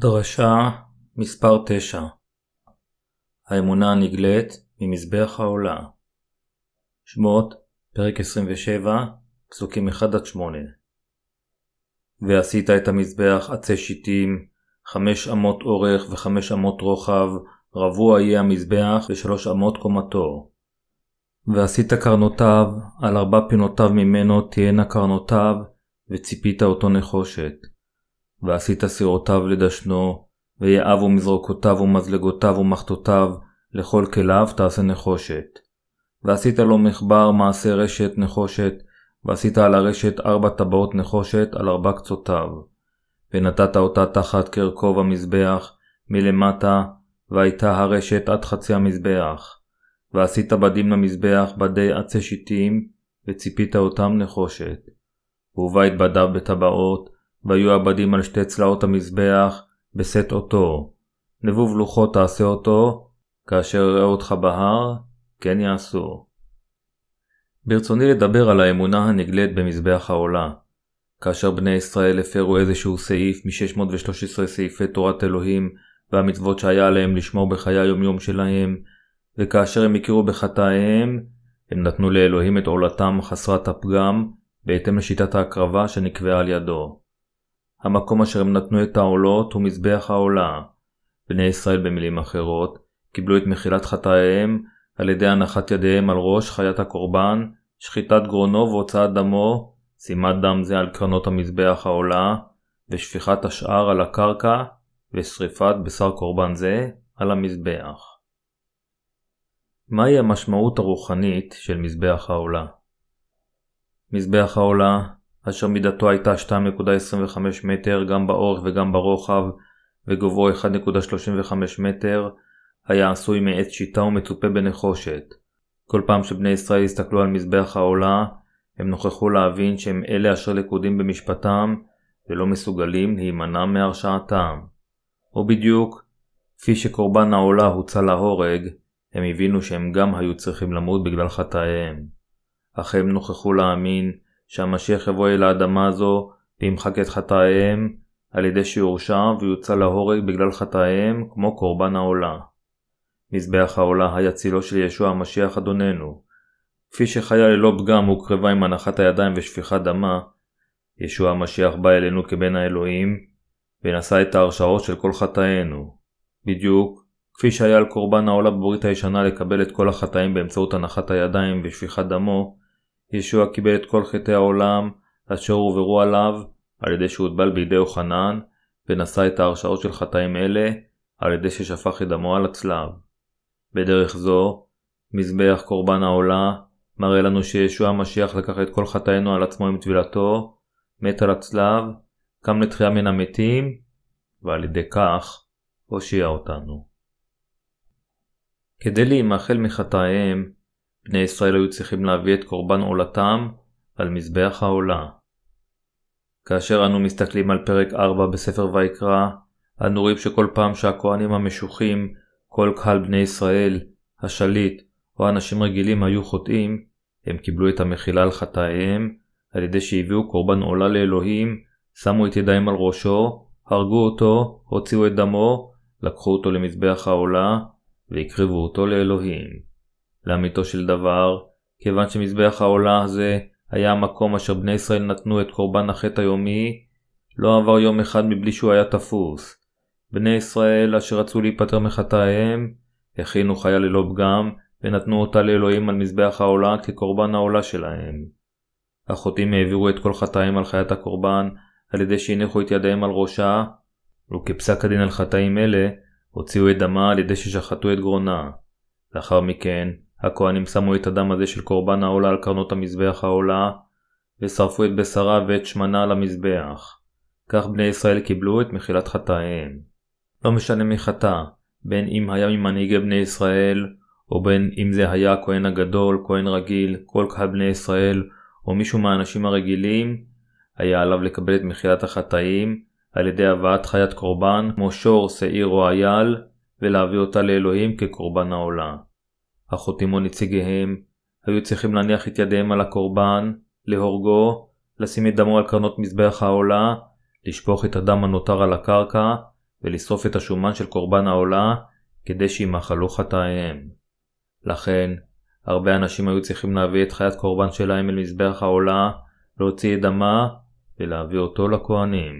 דרשה מספר 9 האמונה הנגלית ממזבח העולה. שמות פרק 27 פסוקים 1-8 ועשית את המזבח עצי שיטים חמש אמות אורך וחמש אמות רוחב רבוע יהיה המזבח ושלוש אמות קומתו. ועשית קרנותיו על ארבע פינותיו ממנו תהיינה קרנותיו וציפית אותו נחושת ועשית סירותיו לדשנו, ויעבו מזרוקותיו ומזלגותיו ומחתותיו, לכל כליו תעשה נחושת. ועשית לו מחבר מעשה רשת נחושת, ועשית על הרשת ארבע טבעות נחושת על ארבע קצותיו. ונתת אותה תחת קרקוב המזבח, מלמטה, והייתה הרשת עד חצי המזבח. ועשית בדים למזבח בדי עצי שיטים, וציפית אותם נחושת. ובית בדיו בטבעות, והיו עבדים על שתי צלעות המזבח, בשאת אותו. נבוב לוחות תעשה אותו, כאשר אראה אותך בהר, כן יעשו. ברצוני לדבר על האמונה הנגלית במזבח העולה. כאשר בני ישראל הפרו איזשהו סעיף מ-613 סעיפי תורת אלוהים והמצוות שהיה עליהם לשמור בחיי היומיום שלהם, וכאשר הם הכירו בחטאיהם, הם נתנו לאלוהים את עולתם חסרת הפגם, בהתאם לשיטת ההקרבה שנקבעה על ידו. המקום אשר הם נתנו את העולות הוא מזבח העולה. בני ישראל במילים אחרות, קיבלו את מחילת חטאיהם על ידי הנחת ידיהם על ראש חיית הקורבן, שחיטת גרונו והוצאת דמו, שימת דם זה על קרנות המזבח העולה, ושפיכת השאר על הקרקע, ושריפת בשר קורבן זה על המזבח. מהי המשמעות הרוחנית של מזבח העולה? מזבח העולה אשר מידתו הייתה 2.25 מטר גם באורך וגם ברוחב, וגובהו 1.35 מטר, היה עשוי מעץ שיטה ומצופה בנחושת. כל פעם שבני ישראל הסתכלו על מזבח העולה, הם נוכחו להבין שהם אלה אשר לכודים במשפטם, ולא מסוגלים להימנע מהרשעתם. או בדיוק, כפי שקורבן העולה הוצא להורג, הם הבינו שהם גם היו צריכים למות בגלל חטאיהם. אך הם נוכחו להאמין שהמשיח יבוא אל האדמה הזו וימחק את חטאיהם על ידי שיורשע ויוצא להורג בגלל חטאיהם כמו קורבן העולה. מזבח העולה היה צילו של ישוע המשיח אדוננו. כפי שחיה ללא פגם הוקרבה עם הנחת הידיים ושפיכת דמה, ישוע המשיח בא אלינו כבן האלוהים, ונשא את ההרשעות של כל חטאינו. בדיוק, כפי שהיה על קורבן העולה בברית הישנה לקבל את כל החטאים באמצעות הנחת הידיים ושפיכת דמו, ישוע קיבל את כל חטאי העולם אשר הועברו עליו על ידי שהוטבל בידי יוחנן ונשא את ההרשאות של חטאים אלה על ידי ששפך את דמו על הצלב. בדרך זו, מזבח קורבן העולה מראה לנו שישוע המשיח לקח את כל חטאינו על עצמו עם טבילתו, מת על הצלב, קם לתחייה מן המתים, ועל ידי כך הושיע אותנו. כדי להימחל מחטאיהם, בני ישראל היו צריכים להביא את קורבן עולתם על מזבח העולה. כאשר אנו מסתכלים על פרק 4 בספר ויקרא, אנו רואים שכל פעם שהכהנים המשוחים, כל קהל בני ישראל, השליט או אנשים רגילים היו חוטאים, הם קיבלו את המחילה על חטאיהם על ידי שהביאו קורבן עולה לאלוהים, שמו את ידיים על ראשו, הרגו אותו, הוציאו את דמו, לקחו אותו למזבח העולה והקריבו אותו לאלוהים. לאמיתו של דבר, כיוון שמזבח העולה הזה היה המקום אשר בני ישראל נתנו את קורבן החטא היומי, לא עבר יום אחד מבלי שהוא היה תפוס. בני ישראל אשר רצו להיפטר מחטאיהם, הכינו חיה ללא פגם, ונתנו אותה לאלוהים על מזבח העולה כקורבן העולה שלהם. החוטאים העבירו את כל חטאים על חיית הקורבן, על ידי שהניחו את ידיהם על ראשה, וכפסק הדין על חטאים אלה, הוציאו את דמה על ידי ששחטו את גרונה. לאחר מכן, הכהנים שמו את הדם הזה של קורבן העולה על קרנות המזבח העולה, ושרפו את בשרה ואת שמנה על המזבח. כך בני ישראל קיבלו את מחילת חטאיהם. לא משנה מי חטא, בין אם היה ממנהיגי בני ישראל, או בין אם זה היה הכהן הגדול, כהן רגיל, כל קהל בני ישראל, או מישהו מהאנשים הרגילים, היה עליו לקבל את מחילת החטאים על ידי הבאת חיית קורבן כמו שור, שעיר או אייל, ולהביא אותה לאלוהים כקורבן העולה. החוטאים או נציגיהם היו צריכים להניח את ידיהם על הקורבן, להורגו, לשים את דמו על קרנות מזבח העולה, לשפוך את הדם הנותר על הקרקע, ולשרוף את השומן של קורבן העולה כדי שימחלו חטאיהם. לכן, הרבה אנשים היו צריכים להביא את חיית קורבן שלהם אל מזבח העולה, להוציא את דמה ולהביא אותו לכהנים.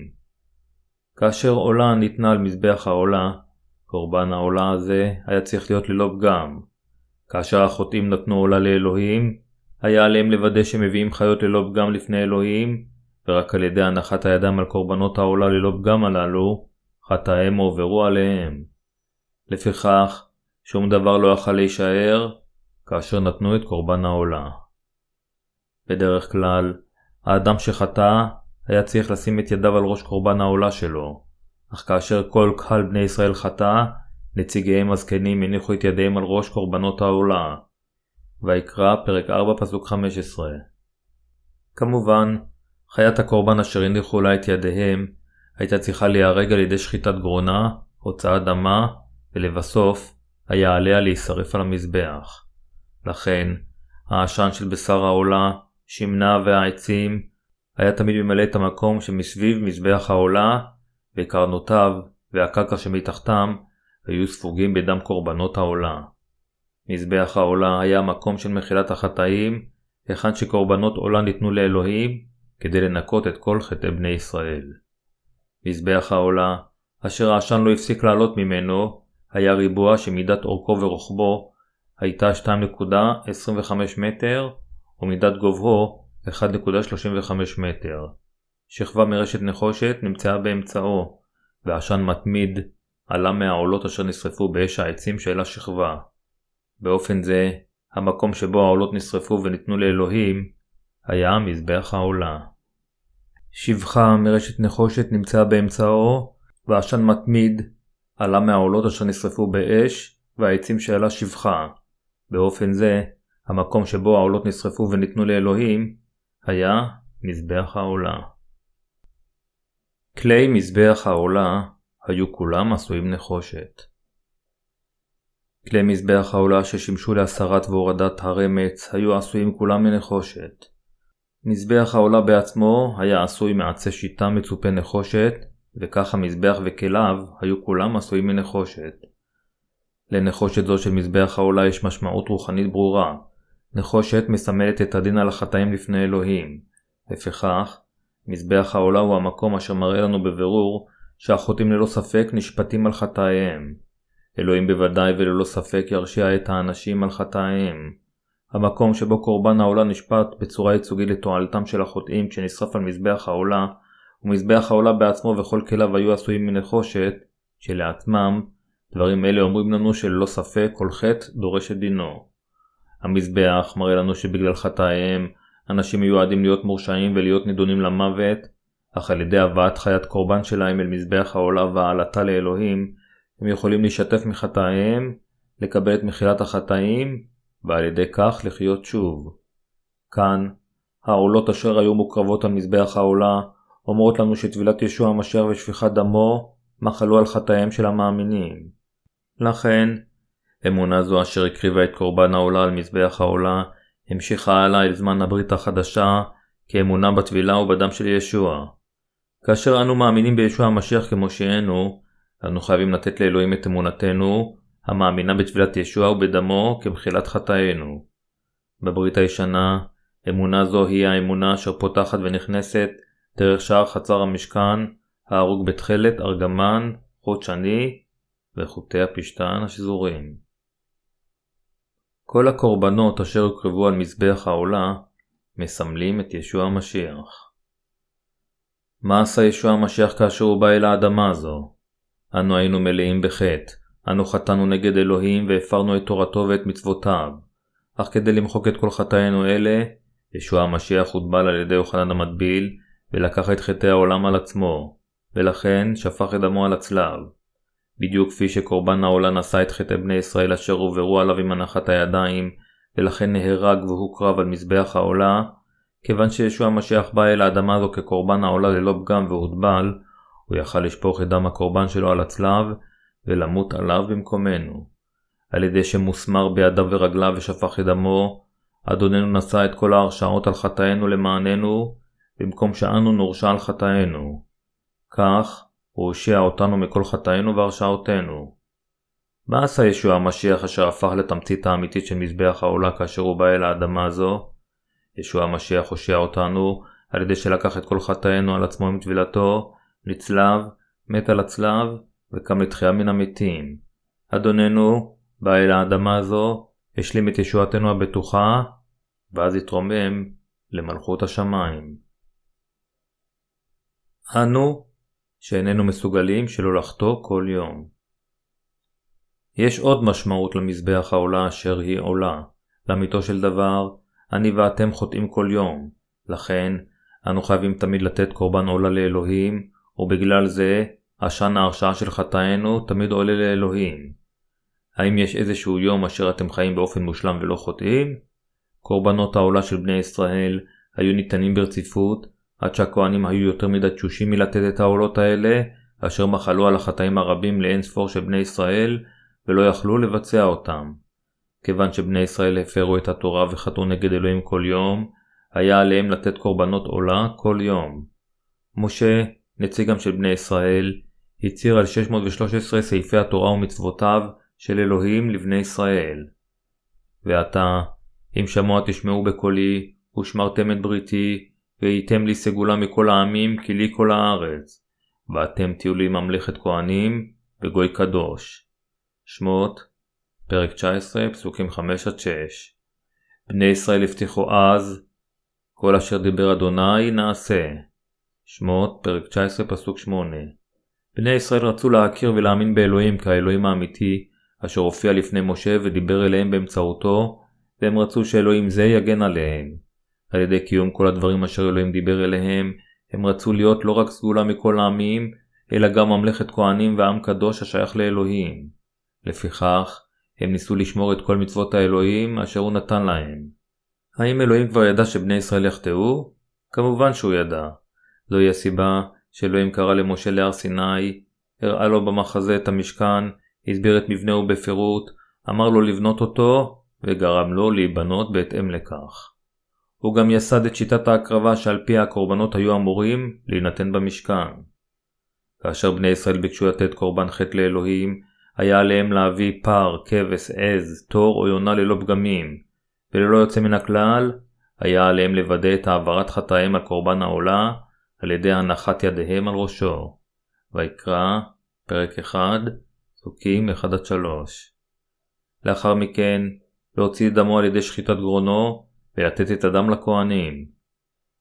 כאשר עולה ניתנה על מזבח העולה, קורבן העולה הזה היה צריך להיות ללא פגם. כאשר החוטאים נתנו עולה לאלוהים, היה עליהם לוודא שמביאים חיות ללא פגם לפני אלוהים, ורק על ידי הנחת הידיים על קורבנות העולה ללא פגם הללו, חטאיהם הועברו עליהם. לפיכך, שום דבר לא יכל להישאר, כאשר נתנו את קורבן העולה. בדרך כלל, האדם שחטא היה צריך לשים את ידיו על ראש קורבן העולה שלו, אך כאשר כל קהל בני ישראל חטא, נציגיהם הזקנים הניחו את ידיהם על ראש קורבנות העולה. ויקרא פרק 4 פסוק 15. כמובן, חיית הקורבן אשר הניחו לה את ידיהם הייתה צריכה להיהרג על ידי שחיטת גרונה, הוצאת דמה, ולבסוף היה עליה להישרף על המזבח. לכן, העשן של בשר העולה, שמנה והעצים, היה תמיד ממלא את המקום שמסביב מזבח העולה, וקרנותיו והקרקע שמתחתם היו ספוגים בדם קורבנות העולה. מזבח העולה היה מקום של מחילת החטאים, היכן שקורבנות עולה ניתנו לאלוהים, כדי לנקות את כל חטאי בני ישראל. מזבח העולה, אשר העשן לא הפסיק לעלות ממנו, היה ריבוע שמידת אורכו ורוחבו הייתה 2.25 מטר, ומידת גובהו 1.35 מטר. שכבה מרשת נחושת נמצאה באמצעו, ועשן מתמיד עלה מהעולות אשר נשרפו באש העצים של השכבה. באופן זה, המקום שבו העולות נשרפו וניתנו לאלוהים, היה מזבח העולה. שפחה מרשת נחושת נמצאה באמצעו, ועשן מתמיד עלה מהעולות אשר נשרפו באש, והעצים שעלה שפחה. באופן זה, המקום שבו העולות נשרפו וניתנו לאלוהים, היה מזבח העולה. כלי מזבח העולה היו כולם עשויים נחושת. כלי מזבח העולה ששימשו להסרת והורדת הרמץ היו עשויים כולם מנחושת. מזבח העולה בעצמו היה עשוי מעצי שיטה מצופה נחושת, וכך המזבח וכליו היו כולם עשויים מנחושת. לנחושת זו של מזבח העולה יש משמעות רוחנית ברורה. נחושת מסמלת את הדין על החטאים לפני אלוהים. לפיכך, מזבח העולה הוא המקום אשר מראה לנו בבירור שהחוטאים ללא ספק נשפטים על חטאיהם. אלוהים בוודאי וללא ספק ירשיע את האנשים על חטאיהם. המקום שבו קורבן העולה נשפט בצורה ייצוגית לתועלתם של החוטאים כשנשרף על מזבח העולה, ומזבח העולה בעצמו וכל כליו היו עשויים מנחושת, שלעצמם, דברים אלה אומרים לנו שללא ספק כל חטא דורש את דינו. המזבח מראה לנו שבגלל חטאיהם, אנשים מיועדים להיות מורשעים ולהיות נידונים למוות, אך על ידי הבאת חיית קורבן שלהם אל מזבח העולה והעלתה לאלוהים, הם יכולים להשתף מחטאיהם, לקבל את מחילת החטאים, ועל ידי כך לחיות שוב. כאן, העולות אשר היו מוקרבות על מזבח העולה, אומרות לנו שטבילת ישוע המשיח ושפיכת דמו, מחלו על חטאיהם של המאמינים. לכן, אמונה זו אשר הקריבה את קורבן העולה על מזבח העולה, המשיכה הלאה אל זמן הברית החדשה, כאמונה בטבילה ובדם של ישוע. כאשר אנו מאמינים בישוע המשיח כמושיענו, אנו חייבים לתת לאלוהים את אמונתנו, המאמינה בטבילת ישוע ובדמו כמחילת חטאינו. בברית הישנה, אמונה זו היא האמונה אשר פותחת ונכנסת דרך שער חצר המשכן, ההרוג בתכלת, ארגמן, חוט שני וחוטי הפשתן השזורים. כל הקורבנות אשר הוקרבו על מזבח העולה מסמלים את ישוע המשיח. מה עשה ישוע המשיח כאשר הוא בא אל האדמה הזו? אנו היינו מלאים בחטא, אנו חטאנו נגד אלוהים והפרנו את תורתו ואת מצוותיו. אך כדי למחוק את כל חטאינו אלה, ישוע המשיח הוטבל על ידי יוחנן המטביל, ולקח את חטאי העולם על עצמו, ולכן שפך את דמו על הצלב. בדיוק כפי שקורבן העולה נשא את חטאי בני ישראל אשר הועברו עליו עם הנחת הידיים, ולכן נהרג והוקרב על מזבח העולה, כיוון שישוע המשיח בא אל האדמה הזו כקורבן העולה ללא פגם והוטבל, הוא יכל לשפוך את דם הקורבן שלו על הצלב, ולמות עליו במקומנו. על ידי שמוסמר בידיו ורגליו ושפך את דמו, אדוננו נשא את כל ההרשעות על חטאינו למעננו, במקום שאנו נורשע על חטאינו. כך, הוא הושיע אותנו מכל חטאינו והרשעותינו. מה עשה ישוע המשיח אשר הפך לתמצית האמיתית של מזבח העולה כאשר הוא בא אל האדמה הזו? ישוע המשיח הושיע אותנו על ידי שלקח את כל חטאינו על עצמו עם טבילתו, נצלב, מת על הצלב, וקם לתחייה מן המתים. אדוננו בא אל האדמה הזו, השלים את ישועתנו הבטוחה, ואז התרומם למלכות השמיים. אנו, שאיננו מסוגלים שלא לחטוא כל יום. יש עוד משמעות למזבח העולה אשר היא עולה. לאמיתו של דבר, אני ואתם חוטאים כל יום, לכן אנו חייבים תמיד לתת קורבן עולה לאלוהים, ובגלל זה עשן ההרשעה של חטאינו תמיד עולה לאלוהים. האם יש איזשהו יום אשר אתם חיים באופן מושלם ולא חוטאים? קורבנות העולה של בני ישראל היו ניתנים ברציפות, עד שהכהנים היו יותר מדי תשושים מלתת את העולות האלה, אשר מחלו על החטאים הרבים לאין ספור של בני ישראל, ולא יכלו לבצע אותם. כיוון שבני ישראל הפרו את התורה וחטאו נגד אלוהים כל יום, היה עליהם לתת קורבנות עולה כל יום. משה, נציגם של בני ישראל, הצהיר על 613 סעיפי התורה ומצוותיו של אלוהים לבני ישראל. ועתה, אם שמוע תשמעו בקולי, ושמרתם את בריתי, והייתם לי סגולה מכל העמים, כי לי כל הארץ. ואתם תהיו לי ממלכת כהנים, וגוי קדוש. שמות, פרק 19, פסוקים 5-6 בני ישראל הבטיחו אז, כל אשר דיבר אדוני נעשה. שמות, פרק 19, פסוק 8 בני ישראל רצו להכיר ולהאמין באלוהים כאלוהים האמיתי, אשר הופיע לפני משה ודיבר אליהם באמצעותו, והם רצו שאלוהים זה יגן עליהם. על ידי קיום כל הדברים אשר אלוהים דיבר אליהם, הם רצו להיות לא רק סגולה מכל העמים, אלא גם ממלכת כהנים ועם קדוש השייך לאלוהים. לפיכך, הם ניסו לשמור את כל מצוות האלוהים אשר הוא נתן להם. האם אלוהים כבר ידע שבני ישראל יחטאו? כמובן שהוא ידע. זוהי הסיבה שאלוהים קרא למשה להר סיני, הראה לו במחזה את המשכן, הסביר את מבנהו בפירוט, אמר לו לבנות אותו, וגרם לו להיבנות בהתאם לכך. הוא גם יסד את שיטת ההקרבה שעל פיה הקורבנות היו אמורים להינתן במשכן. כאשר בני ישראל ביקשו לתת קורבן חטא לאלוהים, היה עליהם להביא פר, כבש, עז, תור או יונה ללא פגמים, וללא יוצא מן הכלל, היה עליהם לוודא את העברת חטאיהם על קורבן העולה, על ידי הנחת ידיהם על ראשו. ויקרא, פרק 1, פסוקים 1-3. לאחר מכן, להוציא את דמו על ידי שחיטת גרונו, ולתת את הדם לכהנים.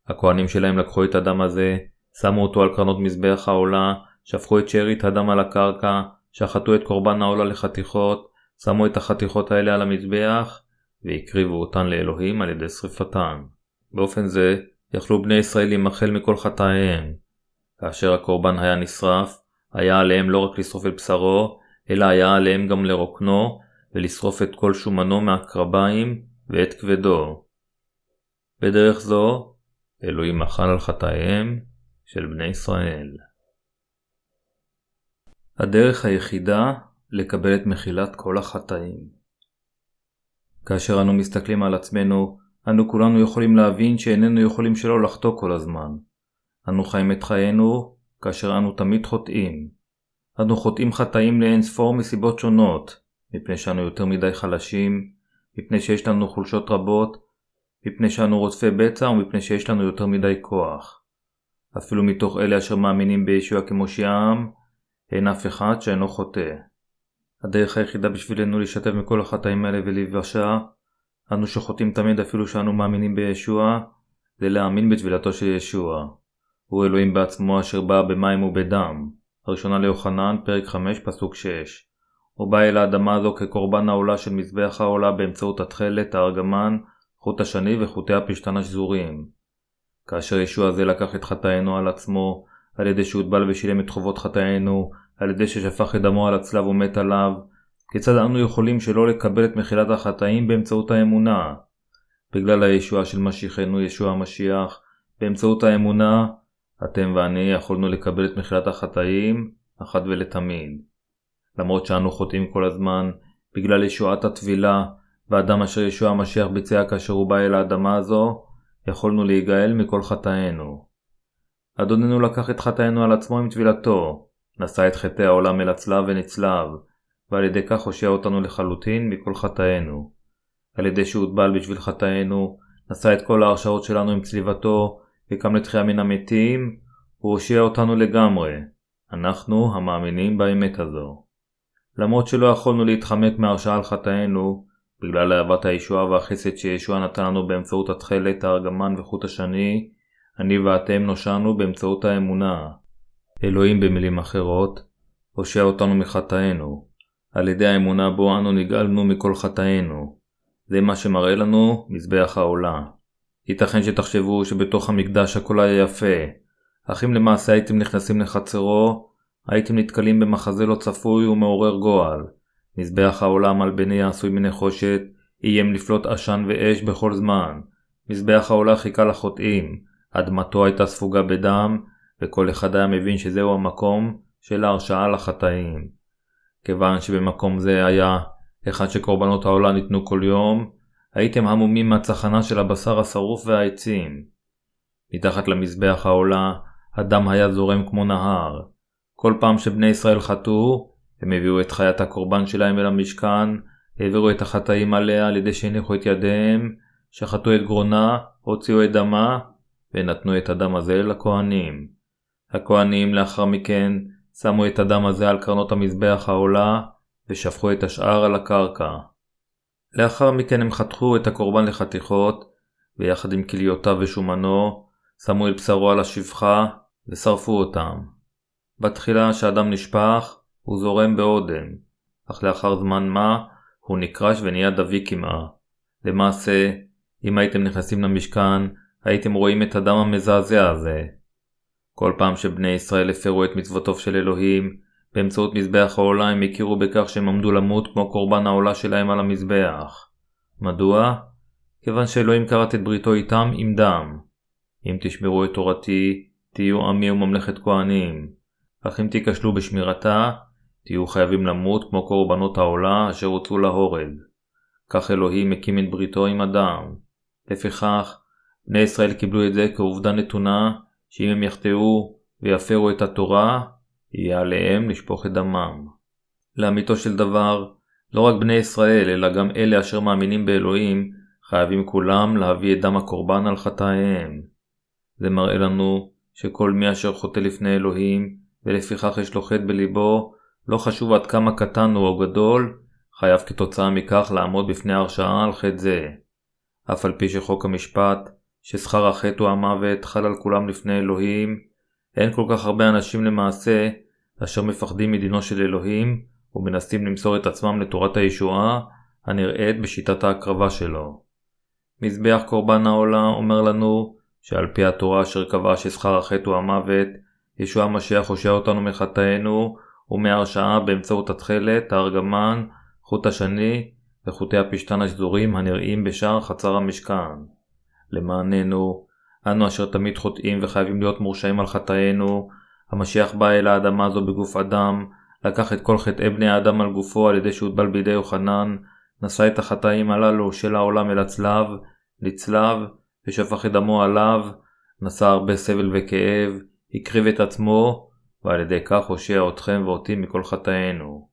הכהנים שלהם לקחו את הדם הזה, שמו אותו על קרנות מזבח העולה, שפכו את שארית הדם על הקרקע, שחטו את קורבן העולה לחתיכות, שמו את החתיכות האלה על המזבח, והקריבו אותן לאלוהים על ידי שרפתן. באופן זה, יכלו בני ישראל להימחל מכל חטאיהם. כאשר הקורבן היה נשרף, היה עליהם לא רק לשרוף את בשרו, אלא היה עליהם גם לרוקנו, ולשרוף את כל שומנו מהקרביים, ואת כבדו. בדרך זו, אלוהים מחל על חטאיהם של בני ישראל. הדרך היחידה לקבל את מחילת כל החטאים. כאשר אנו מסתכלים על עצמנו, אנו כולנו יכולים להבין שאיננו יכולים שלא לחטוא כל הזמן. אנו חיים את חיינו כאשר אנו תמיד חוטאים. אנו חוטאים חטאים לאין ספור מסיבות שונות, מפני שאנו יותר מדי חלשים, מפני שיש לנו חולשות רבות, מפני שאנו רודפי בצע ומפני שיש לנו יותר מדי כוח. אפילו מתוך אלה אשר מאמינים בישוע כמושיעם, אין אף אחד שאינו חוטא. הדרך היחידה בשבילנו להשתתף מכל החטאים האלה ולהיוושע, אנו שחוטאים תמיד אפילו שאנו מאמינים בישוע, זה להאמין בטבילתו של ישוע. הוא אלוהים בעצמו אשר בא במים ובדם. הראשונה ליוחנן, פרק 5, פסוק 6. הוא בא אל האדמה הזו כקורבן העולה של מזבח העולה באמצעות התכלת, הארגמן, חוט השני וחוטי הפשתן השזורים. כאשר ישוע זה לקח את חטאינו על עצמו, על ידי שהוטבל ושילם את חובות חטאינו, על ידי ששפך את דמו על הצלב ומת עליו, כיצד אנו יכולים שלא לקבל את מחילת החטאים באמצעות האמונה? בגלל הישועה של משיחנו ישוע המשיח, באמצעות האמונה, אתם ואני יכולנו לקבל את מחילת החטאים אחת ולתמיד. למרות שאנו חוטאים כל הזמן, בגלל ישועת הטבילה, והדם אשר ישוע המשיח ביצע כאשר הוא בא אל האדמה הזו, יכולנו להיגאל מכל חטאינו. אדוננו לקח את חטאינו על עצמו עם טבילתו, נשא את חטאי העולם אל הצלב ונצלב, ועל ידי כך הושיע אותנו לחלוטין מכל חטאינו. על ידי שהוטבל בשביל חטאינו, נשא את כל ההרשאות שלנו עם צליבתו, וקם לתחייה מן המתים, הוא הושיע אותנו לגמרי. אנחנו המאמינים באמת הזו. למרות שלא יכולנו להתחמק מהרשעה על חטאינו, בגלל אהבת הישועה והחסד שישוע נתן לנו באמצעות התכלת, הארגמן וחוט השני, אני ואתם נושענו באמצעות האמונה. אלוהים במילים אחרות, הושע אותנו מחטאינו. על ידי האמונה בו אנו נגאלנו מכל חטאינו. זה מה שמראה לנו מזבח העולה. ייתכן שתחשבו שבתוך המקדש הכל היה יפה, אך אם למעשה הייתם נכנסים לחצרו, הייתם נתקלים במחזה לא צפוי ומעורר גועל. מזבח העולם על בני העשוי מנחושת, איים לפלוט עשן ואש בכל זמן. מזבח העולה חיכה לחוטאים, אדמתו הייתה ספוגה בדם, וכל אחד היה מבין שזהו המקום של ההרשעה לחטאים. כיוון שבמקום זה היה היכן שקורבנות העולה ניתנו כל יום, הייתם המומים מהצחנה של הבשר השרוף והעצים. מתחת למזבח העולה, הדם היה זורם כמו נהר. כל פעם שבני ישראל חטאו, הם הביאו את חיית הקורבן שלהם אל המשכן, העבירו את החטאים עליה על ידי שהניחו את ידיהם, שחטאו את גרונה, הוציאו את דמה, ונתנו את הדם הזה לכהנים. הכהנים לאחר מכן שמו את הדם הזה על קרנות המזבח העולה, ושפכו את השאר על הקרקע. לאחר מכן הם חתכו את הקורבן לחתיכות, ויחד עם כליותיו ושומנו, שמו את בשרו על השפחה, ושרפו אותם. בתחילה שהדם נשפך, הוא זורם באודם, אך לאחר זמן מה, הוא נקרש ונהיה דבי כמעה. למעשה, אם הייתם נכנסים למשכן, הייתם רואים את הדם המזעזע הזה. כל פעם שבני ישראל הפרו את מצוותיו של אלוהים, באמצעות מזבח העולה הם הכירו בכך שהם עמדו למות כמו קורבן העולה שלהם על המזבח. מדוע? כיוון שאלוהים כרת את בריתו איתם עם דם. אם תשמרו את תורתי, תהיו עמי וממלכת כהנים. אך אם תיכשלו בשמירתה, תהיו חייבים למות כמו קורבנות העולה אשר הוצאו להורג. כך אלוהים הקים את בריתו עם אדם. לפיכך, בני ישראל קיבלו את זה כעובדה נתונה, שאם הם יחטאו ויפרו את התורה, יהיה עליהם לשפוך את דמם. לאמיתו של דבר, לא רק בני ישראל, אלא גם אלה אשר מאמינים באלוהים, חייבים כולם להביא את דם הקורבן על חטאיהם. זה מראה לנו שכל מי אשר חוטא לפני אלוהים, ולפיכך יש לו חטא בליבו, לא חשוב עד כמה קטן הוא או גדול, חייב כתוצאה מכך לעמוד בפני הרשעה על חטא זה. אף על פי שחוק המשפט, ששכר החטא הוא המוות, חל על כולם לפני אלוהים, אין כל כך הרבה אנשים למעשה, אשר מפחדים מדינו של אלוהים, ומנסים למסור את עצמם לתורת הישועה, הנראית בשיטת ההקרבה שלו. מזבח קורבן העולה אומר לנו, שעל פי התורה אשר קבעה ששכר החטא הוא המוות, ישוע המשיח הושע אותנו מחטאינו, ומהרשעה באמצעות התכלת, הארגמן, חוט השני, וחוטי הפשתן השזורים הנראים בשער חצר המשכן. למעננו, אנו אשר תמיד חוטאים וחייבים להיות מורשעים על חטאינו, המשיח בא אל האדמה הזו בגוף אדם, לקח את כל חטאי בני האדם על גופו על ידי שהוטבל בידי יוחנן, נשא את החטאים הללו של העולם אל הצלב, לצלב, ושפך את דמו עליו, נשא הרבה סבל וכאב, הקריב את עצמו, ועל ידי כך הושיע אתכם ואותי מכל חטאינו.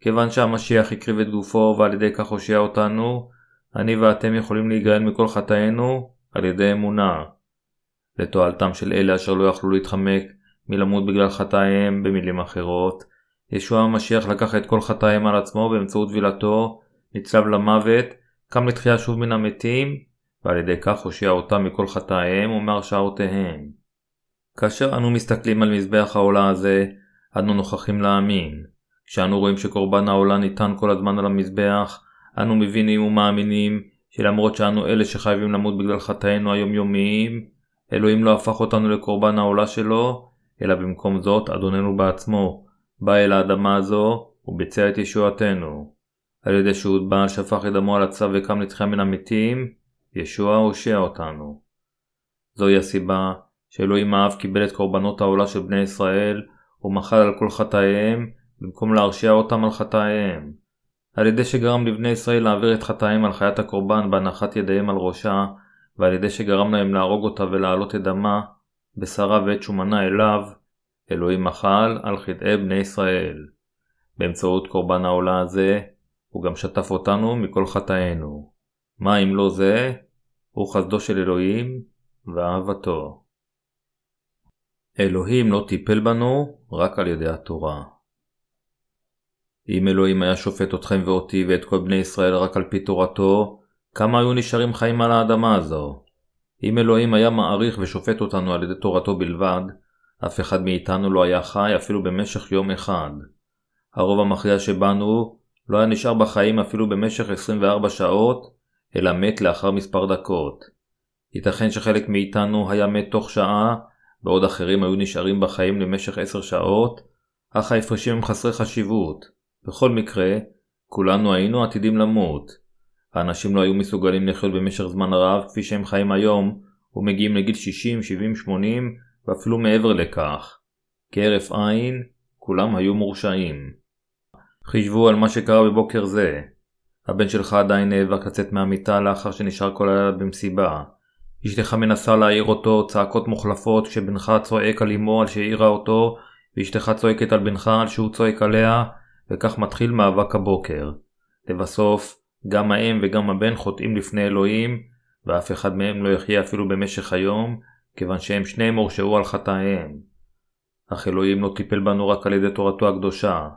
כיוון שהמשיח הקריב את גופו ועל ידי כך הושיע אותנו, אני ואתם יכולים להיגאל מכל חטאינו על ידי אמונה. לתועלתם של אלה אשר לא יכלו להתחמק מלמות בגלל חטאיהם, במילים אחרות, ישוע המשיח לקח את כל חטאיהם על עצמו באמצעות טבילתו, נצלב למוות, קם לתחייה שוב מן המתים, ועל ידי כך הושיע אותם מכל חטאיהם ומהרשעותיהם. כאשר אנו מסתכלים על מזבח העולה הזה, אנו נוכחים להאמין. כשאנו רואים שקורבן העולה ניתן כל הזמן על המזבח, אנו מבינים ומאמינים שלמרות שאנו אלה שחייבים למות בגלל חטאינו היומיומיים, אלוהים לא הפך אותנו לקורבן העולה שלו, אלא במקום זאת אדוננו בעצמו, בא אל האדמה הזו וביצע את ישועתנו. על ידי שהוטבע שפך את דמו על הצו וקם לתחייה מן המתים, ישוע הושע אותנו. זוהי הסיבה שאלוהים האב קיבל את קורבנות העולה של בני ישראל ומחל על כל חטאיהם במקום להרשיע אותם על חטאיהם. על ידי שגרם לבני ישראל להעביר את חטאיהם על חיית הקורבן בהנחת ידיהם על ראשה, ועל ידי שגרם להם להרוג אותה ולהעלות את דמה, בשרה ואת שומנה אליו, אלוהים מחל על חטאי בני ישראל. באמצעות קורבן העולה הזה, הוא גם שטף אותנו מכל חטאינו. מה אם לא זה? הוא חסדו של אלוהים ואהבתו. אלוהים לא טיפל בנו רק על ידי התורה. אם אלוהים היה שופט אתכם ואותי ואת כל בני ישראל רק על פי תורתו, כמה היו נשארים חיים על האדמה הזו? אם אלוהים היה מעריך ושופט אותנו על ידי תורתו בלבד, אף אחד מאיתנו לא היה חי אפילו במשך יום אחד. הרוב המכריע שבנו לא היה נשאר בחיים אפילו במשך 24 שעות, אלא מת לאחר מספר דקות. ייתכן שחלק מאיתנו היה מת תוך שעה, בעוד אחרים היו נשארים בחיים למשך 10 שעות, אך ההפרשים הם חסרי חשיבות. בכל מקרה, כולנו היינו עתידים למות. האנשים לא היו מסוגלים לחיות במשך זמן רב כפי שהם חיים היום, ומגיעים לגיל 60, 70, 80 ואפילו מעבר לכך. כהרף עין, כולם היו מורשעים. חישבו על מה שקרה בבוקר זה. הבן שלך עדיין נאבק לצאת מהמיטה לאחר שנשאר כל הלילה במסיבה. אשתך מנסה להעיר אותו צעקות מוחלפות כשבנך צועק על אמו על שהעירה אותו, ואשתך צועקת על בנך על שהוא צועק עליה, וכך מתחיל מאבק הבוקר. לבסוף, גם האם וגם הבן חוטאים לפני אלוהים, ואף אחד מהם לא יחיה אפילו במשך היום, כיוון שהם שניהם הורשעו על חטאיהם. אך אלוהים לא טיפל בנו רק על ידי תורתו הקדושה.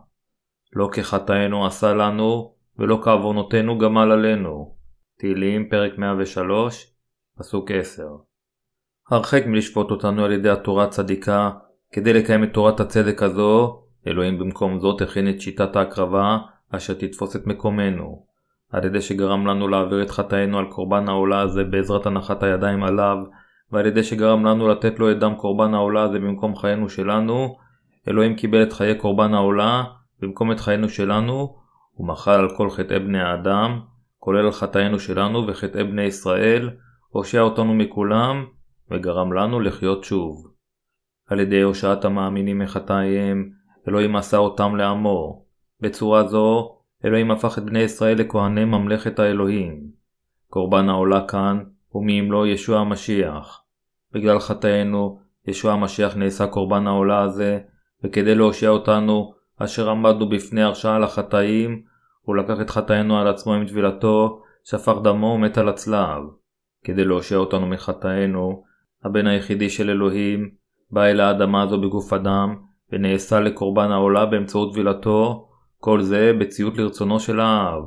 לא כחטאינו עשה לנו, ולא כעוונותינו גמל עלינו. תהילים, פרק 103, פסוק 10. הרחק מלשפוט אותנו על ידי התורה הצדיקה, כדי לקיים את תורת הצדק הזו, אלוהים במקום זאת הכין את שיטת ההקרבה, אשר תתפוס את מקומנו. על ידי שגרם לנו להעביר את חטאינו על קורבן העולה הזה בעזרת הנחת הידיים עליו, ועל ידי שגרם לנו לתת לו את דם קורבן העולה הזה במקום חיינו שלנו, אלוהים קיבל את חיי קורבן העולה במקום את חיינו שלנו, ומחל על כל חטאי בני האדם, כולל על חטאינו שלנו וחטאי בני ישראל, הושע אותנו מכולם, וגרם לנו לחיות שוב. על ידי הושעת המאמינים מחטאיהם, אלוהים עשה אותם לעמו. בצורה זו, אלוהים הפך את בני ישראל לכהני ממלכת האלוהים. קורבן העולה כאן הוא מימלו ישוע המשיח. בגלל חטאינו, ישוע המשיח נעשה קורבן העולה הזה, וכדי להושיע אותנו, אשר עמדנו בפני הרשעה לחטאים, הוא לקח את חטאינו על עצמו עם טבילתו, שפך דמו ומת על הצלב. כדי להושיע אותנו מחטאינו, הבן היחידי של אלוהים, בא אל האדמה הזו בגוף אדם, ונעשה לקורבן העולה באמצעות טבילתו, כל זה בציות לרצונו של האב.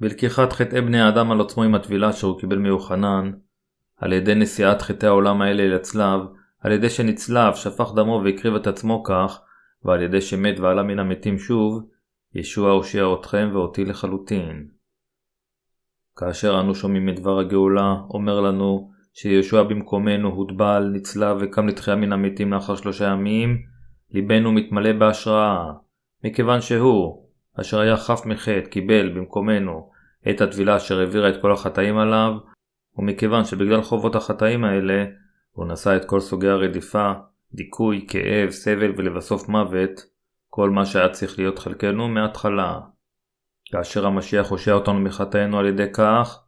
בלקיחת חטאי בני האדם על עצמו עם הטבילה שהוא קיבל מיוחנן, על ידי נשיאת חטאי העולם האלה אל הצלב, על ידי שנצלב, שפך דמו והקריב את עצמו כך, ועל ידי שמת ועלה מן המתים שוב, ישוע הושיע אתכם ואותי לחלוטין. כאשר אנו שומעים את דבר הגאולה, אומר לנו שישוע במקומנו הוטבל, נצלב וקם לתחייה מן המתים לאחר שלושה ימים, ליבנו מתמלא בהשראה, מכיוון שהוא, אשר היה חף מחטא, קיבל במקומנו את הטבילה אשר העבירה את כל החטאים עליו, ומכיוון שבגלל חובות החטאים האלה, הוא נשא את כל סוגי הרדיפה, דיכוי, כאב, סבל ולבסוף מוות, כל מה שהיה צריך להיות חלקנו מההתחלה. כאשר המשיח הושע אותנו מחטאינו על ידי כך,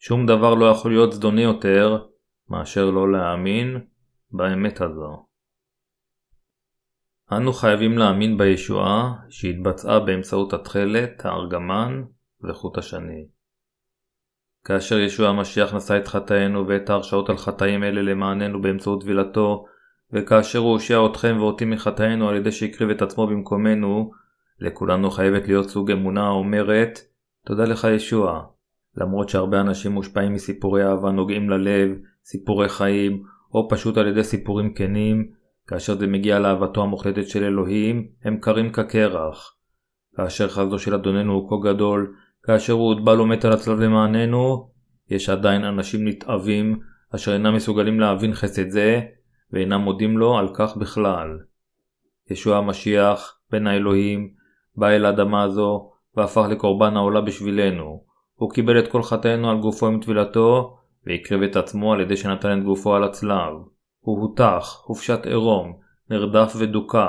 שום דבר לא יכול להיות זדוני יותר מאשר לא להאמין באמת הזו. אנו חייבים להאמין בישועה שהתבצעה באמצעות התכלת, הארגמן וחוט השני. כאשר ישוע המשיח נשא את חטאינו ואת ההרשאות על חטאים אלה למעננו באמצעות טבילתו, וכאשר הוא הושיע אתכם ואותי מחטאינו על ידי שהקריב את עצמו במקומנו, לכולנו חייבת להיות סוג אמונה האומרת, תודה לך ישוע. למרות שהרבה אנשים מושפעים מסיפורי אהבה נוגעים ללב, סיפורי חיים, או פשוט על ידי סיפורים כנים, כאשר זה מגיע לאהבתו המוחלטת של אלוהים, הם קרים כקרח. כאשר חסדו של אדוננו הוא כה גדול, כאשר הוא הוטבל ומת על הצלב למעננו, יש עדיין אנשים נתעבים, אשר אינם מסוגלים להבין חסד זה, ואינם מודים לו על כך בכלל. ישוע המשיח, בן האלוהים, בא אל האדמה הזו, והפך לקורבן העולה בשבילנו. הוא קיבל את כל חטאינו על גופו עם טבילתו, והקריב את עצמו על ידי שנתן את גופו על הצלב. הוא הותח, הופשט עירום, נרדף ודוכא,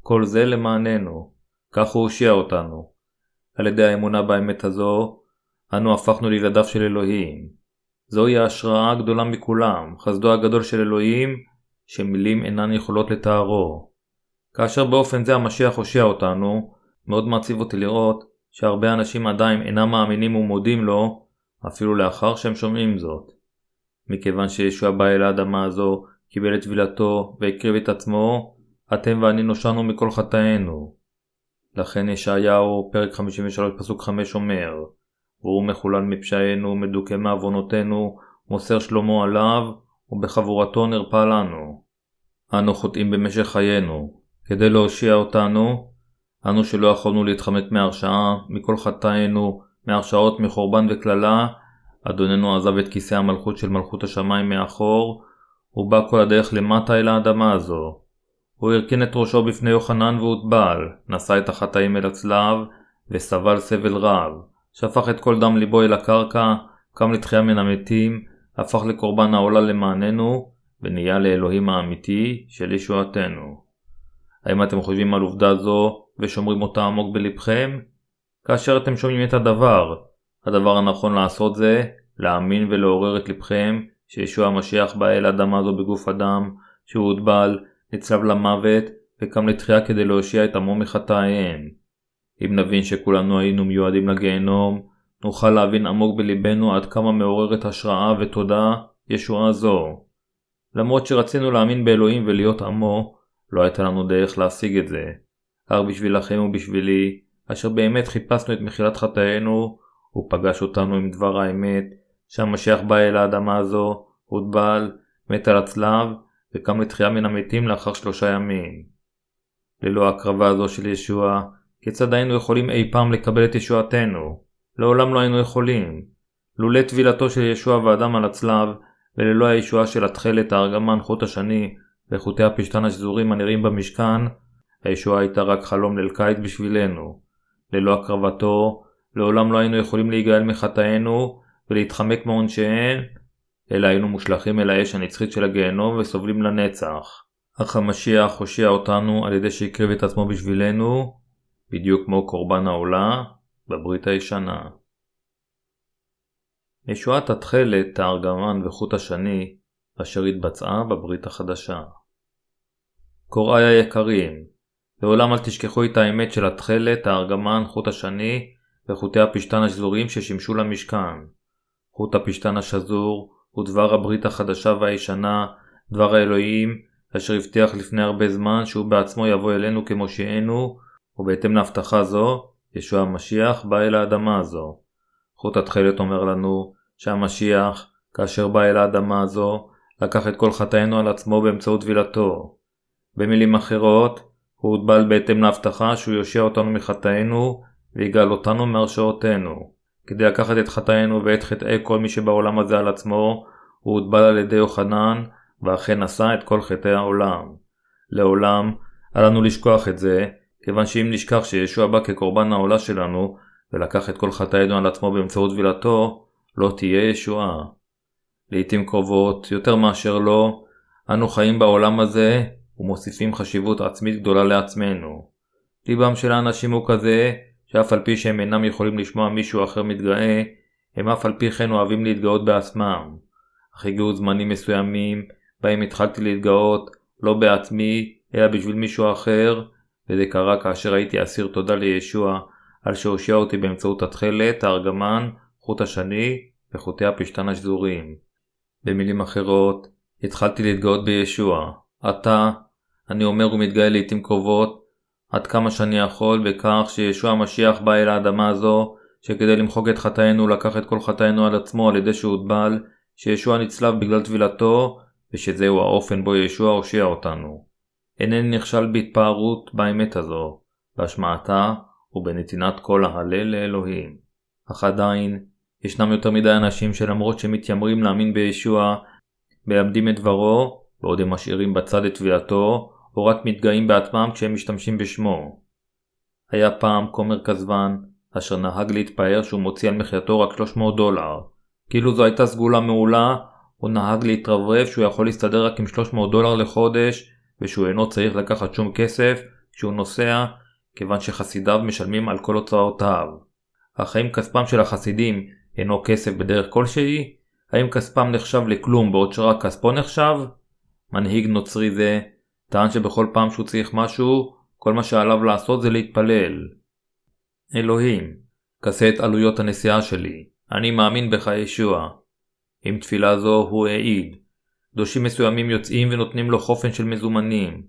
כל זה למעננו. כך הוא הושיע אותנו. על ידי האמונה באמת הזו, אנו הפכנו לילדיו של אלוהים. זוהי ההשראה הגדולה מכולם, חסדו הגדול של אלוהים, שמילים אינן יכולות לתארו. כאשר באופן זה המשיח הושיע אותנו, מאוד מעציב אותי לראות שהרבה אנשים עדיין אינם מאמינים ומודים לו, אפילו לאחר שהם שומעים זאת. מכיוון שישוע בא אל האדמה הזו, קיבל את טבילתו והקריב את עצמו, אתם ואני נושענו מכל חטאינו. לכן ישעיהו, פרק 53 פסוק 5 אומר, והוא מחולל מפשענו, מדוכא מעוונותינו, מוסר שלמה עליו, ובחבורתו נרפא לנו. אנו חוטאים במשך חיינו. כדי להושיע אותנו, אנו שלא יכולנו להתחמק מהרשעה, מכל חטאינו, מהרשעות, מחורבן וקללה, אדוננו עזב את כיסא המלכות של מלכות השמיים מאחור, ובא כל הדרך למטה אל האדמה הזו. הוא הרכין את ראשו בפני יוחנן והוטבל, נשא את החטאים אל הצלב, וסבל סבל רב, שפך את כל דם ליבו אל הקרקע, קם לתחייה מן המתים, הפך לקורבן העולה למעננו, ונהיה לאלוהים האמיתי של ישועתנו. האם אתם חושבים על עובדה זו ושומרים אותה עמוק בלבכם? כאשר אתם שומעים את הדבר, הדבר הנכון לעשות זה להאמין ולעורר את לבכם שישוע המשיח בא אל האדמה הזו בגוף אדם, שהוא הוטבל, נצלב למוות וקם לתחייה כדי להושיע את עמו מחטאיהם. אם נבין שכולנו היינו מיועדים לגיהנום, נוכל להבין עמוק בלבנו עד כמה מעוררת השראה ותודה ישועה זו. למרות שרצינו להאמין באלוהים ולהיות עמו, לא הייתה לנו דרך להשיג את זה. רק בשבילכם ובשבילי, אשר באמת חיפשנו את מחילת חטאינו, הוא פגש אותנו עם דבר האמת, שהמשיח בא אל האדמה הזו, הוטבל, מת על הצלב, וקם לתחייה מן המתים לאחר שלושה ימים. ללא ההקרבה הזו של ישוע, כיצד היינו יכולים אי פעם לקבל את ישועתנו? לעולם לא היינו יכולים. לולא טבילתו של ישוע ואדם על הצלב, וללא הישועה של התכלת, הארגמן, חוט השני, וחוטי הפשתן השזורים הנראים במשכן, הישועה הייתה רק חלום ליל קיץ בשבילנו. ללא הקרבתו, לעולם לא היינו יכולים להיגאל מחטאינו ולהתחמק מעונשיהן, אלא היינו מושלכים אל האש הנצחית של הגיהנום וסובלים לנצח. אך המשיח הושיע אותנו על ידי שהקריב את עצמו בשבילנו, בדיוק כמו קורבן העולה בברית הישנה. ישועת התכלת, הארגמן וחוט השני, אשר התבצעה בברית החדשה. קוראי היקרים, לעולם אל תשכחו את האמת של התכלת, הארגמן, חוט השני וחוטי הפשתן השזורים ששימשו למשכן. חוט הפשתן השזור הוא דבר הברית החדשה והישנה, דבר האלוהים, אשר הבטיח לפני הרבה זמן שהוא בעצמו יבוא אלינו כמושיענו, ובהתאם להבטחה זו, ישוע המשיח בא אל האדמה הזו. חוט התכלת אומר לנו שהמשיח, כאשר בא אל האדמה הזו, לקח את כל חטאינו על עצמו באמצעות טבילתו. במילים אחרות, הוא הוטבל בהתאם להבטחה שהוא יושיע אותנו מחטאינו ויגאל אותנו מהרשעותינו. כדי לקחת את חטאינו ואת חטאי כל מי שבעולם הזה על עצמו, הוא הוטבל על ידי יוחנן, ואכן נשא את כל חטאי העולם. לעולם, אל לנו לשכוח את זה, כיוון שאם נשכח שישוע בא כקורבן העולה שלנו, ולקח את כל חטאינו על עצמו באמצעות טבילתו, לא תהיה ישועה. לעיתים קרובות, יותר מאשר לא, אנו חיים בעולם הזה ומוסיפים חשיבות עצמית גדולה לעצמנו. ליבם של האנשים הוא כזה, שאף על פי שהם אינם יכולים לשמוע מישהו אחר מתגאה, הם אף על פי כן אוהבים להתגאות בעצמם. אך הגיעו זמנים מסוימים, בהם התחלתי להתגאות, לא בעצמי, אלא בשביל מישהו אחר, וזה קרה כאשר הייתי אסיר תודה לישוע, על שהושיע אותי באמצעות התכלת, הארגמן, חוט השני וחוטי הפשתן השזורים. במילים אחרות, התחלתי להתגאות בישוע. עתה, אני אומר ומתגאה לעיתים קרובות, עד כמה שאני יכול בכך שישוע המשיח בא אל האדמה הזו, שכדי למחוק את חטאינו לקח את כל חטאינו על עצמו על ידי שהוטבל, שישוע נצלב בגלל טבילתו, ושזהו האופן בו ישוע הושיע אותנו. אינני נכשל בהתפארות באמת הזו, בהשמעתה ובנתינת כל ההלל לאלוהים. אך עדיין, ישנם יותר מדי אנשים שלמרות שמתיימרים להאמין בישוע, מלמדים את דברו, בעוד הם משאירים בצד את תבילתו, או רק מתגאים בעצמם כשהם משתמשים בשמו. היה פעם כומר כזבן, אשר נהג להתפאר שהוא מוציא על מחייתו רק 300 דולר. כאילו זו הייתה סגולה מעולה, הוא נהג להתרברב שהוא יכול להסתדר רק עם 300 דולר לחודש, ושהוא אינו צריך לקחת שום כסף כשהוא נוסע, כיוון שחסידיו משלמים על כל הוצאותיו. אך האם כספם של החסידים אינו כסף בדרך כלשהי? האם כספם נחשב לכלום בעוד שרק כספו נחשב? מנהיג נוצרי זה, טען שבכל פעם שהוא צריך משהו, כל מה שעליו לעשות זה להתפלל. אלוהים, כסה את עלויות הנסיעה שלי, אני מאמין בך ישוע. עם תפילה זו הוא העיד. קדושים מסוימים יוצאים ונותנים לו חופן של מזומנים.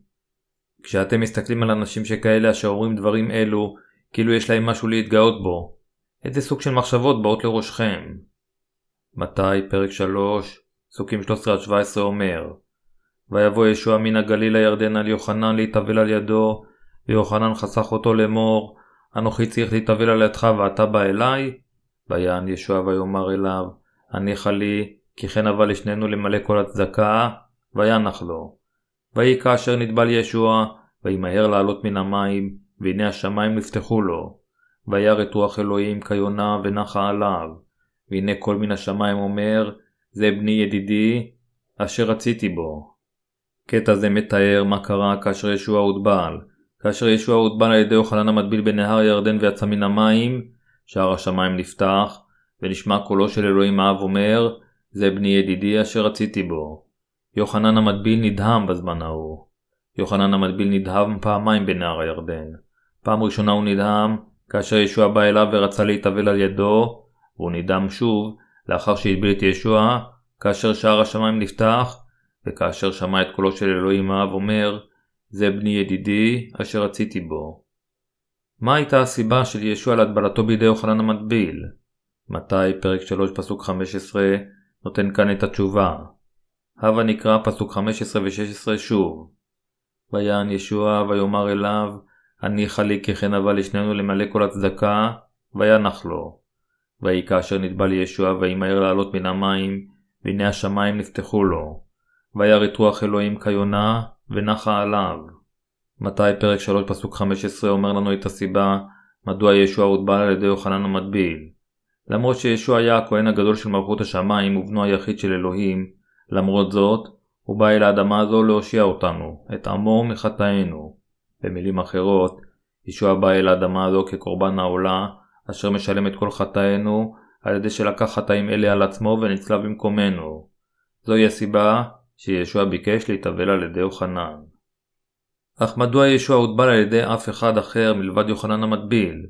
כשאתם מסתכלים על אנשים שכאלה אשר אומרים דברים אלו, כאילו יש להם משהו להתגאות בו, איזה סוג של מחשבות באות לראשכם? מתי, פרק 3, פסוקים 13-17 אומר ויבוא ישוע מן הגליל לירדן על יוחנן להתאבל על ידו, ויוחנן חסך אותו לאמור, אנוכי צריך להתאבל על ידך ואתה בא אליי? ויען ישוע ויאמר אליו, הניחה לי, כי כן אבל לשנינו למלא כל הצדקה, וינח לו. ויהי כאשר נטבל ישוע, וימהר לעלות מן המים, והנה השמיים נפתחו לו. וירא את רוח אלוהים כיונה ונחה עליו. והנה כל מן השמיים אומר, זה בני ידידי, אשר רציתי בו. קטע זה מתאר מה קרה כאשר ישוע הוטבל. כאשר ישוע הוטבל על ידי יוחנן המטביל בנהר ירדן ויצא מן המים, שער השמיים נפתח, ונשמע קולו של אלוהים האב אומר, זה בני ידידי אשר רציתי בו. יוחנן המטביל נדהם בזמן ההוא. יוחנן המטביל נדהם פעמיים בנהר הירדן. פעם ראשונה הוא נדהם כאשר ישוע בא אליו ורצה להתאבל על ידו, והוא נדהם שוב לאחר שהטביל את ישוע, כאשר שער השמיים נפתח, וכאשר שמע את קולו של אלוהים האב אומר, זה בני ידידי אשר רציתי בו. מה הייתה הסיבה של ישוע להטבלתו בידי יוחנן המטביל? מתי פרק 3 פסוק 15 נותן כאן את התשובה. הווה נקרא פסוק 15 ו-16 שוב. ויען ישוע ויאמר אליו, הניחה לי כי כן אבל לשנינו למלא כל הצדקה, וינח לו. ויהי כאשר נטבל ישוע וימהר לעלות מן המים, והנה השמיים נפתחו לו. וירא רוח אלוהים כיונה, ונחה עליו. מתי פרק 3 פסוק 15 אומר לנו את הסיבה מדוע ישוע הוטבל על ידי יוחנן המטביל. למרות שישוע היה הכהן הגדול של מלכות השמיים ובנו היחיד של אלוהים, למרות זאת, הוא בא אל האדמה הזו להושיע אותנו, את עמו מחטאינו. במילים אחרות, ישוע בא אל האדמה הזו כקורבן העולה, אשר משלם את כל חטאינו, על ידי שלקח חטאים אלה על עצמו ונצלב במקומנו. זוהי הסיבה שישוע ביקש להתאבל על ידי יוחנן. אך מדוע ישוע הוטבל על ידי אף אחד אחר מלבד יוחנן המטביל?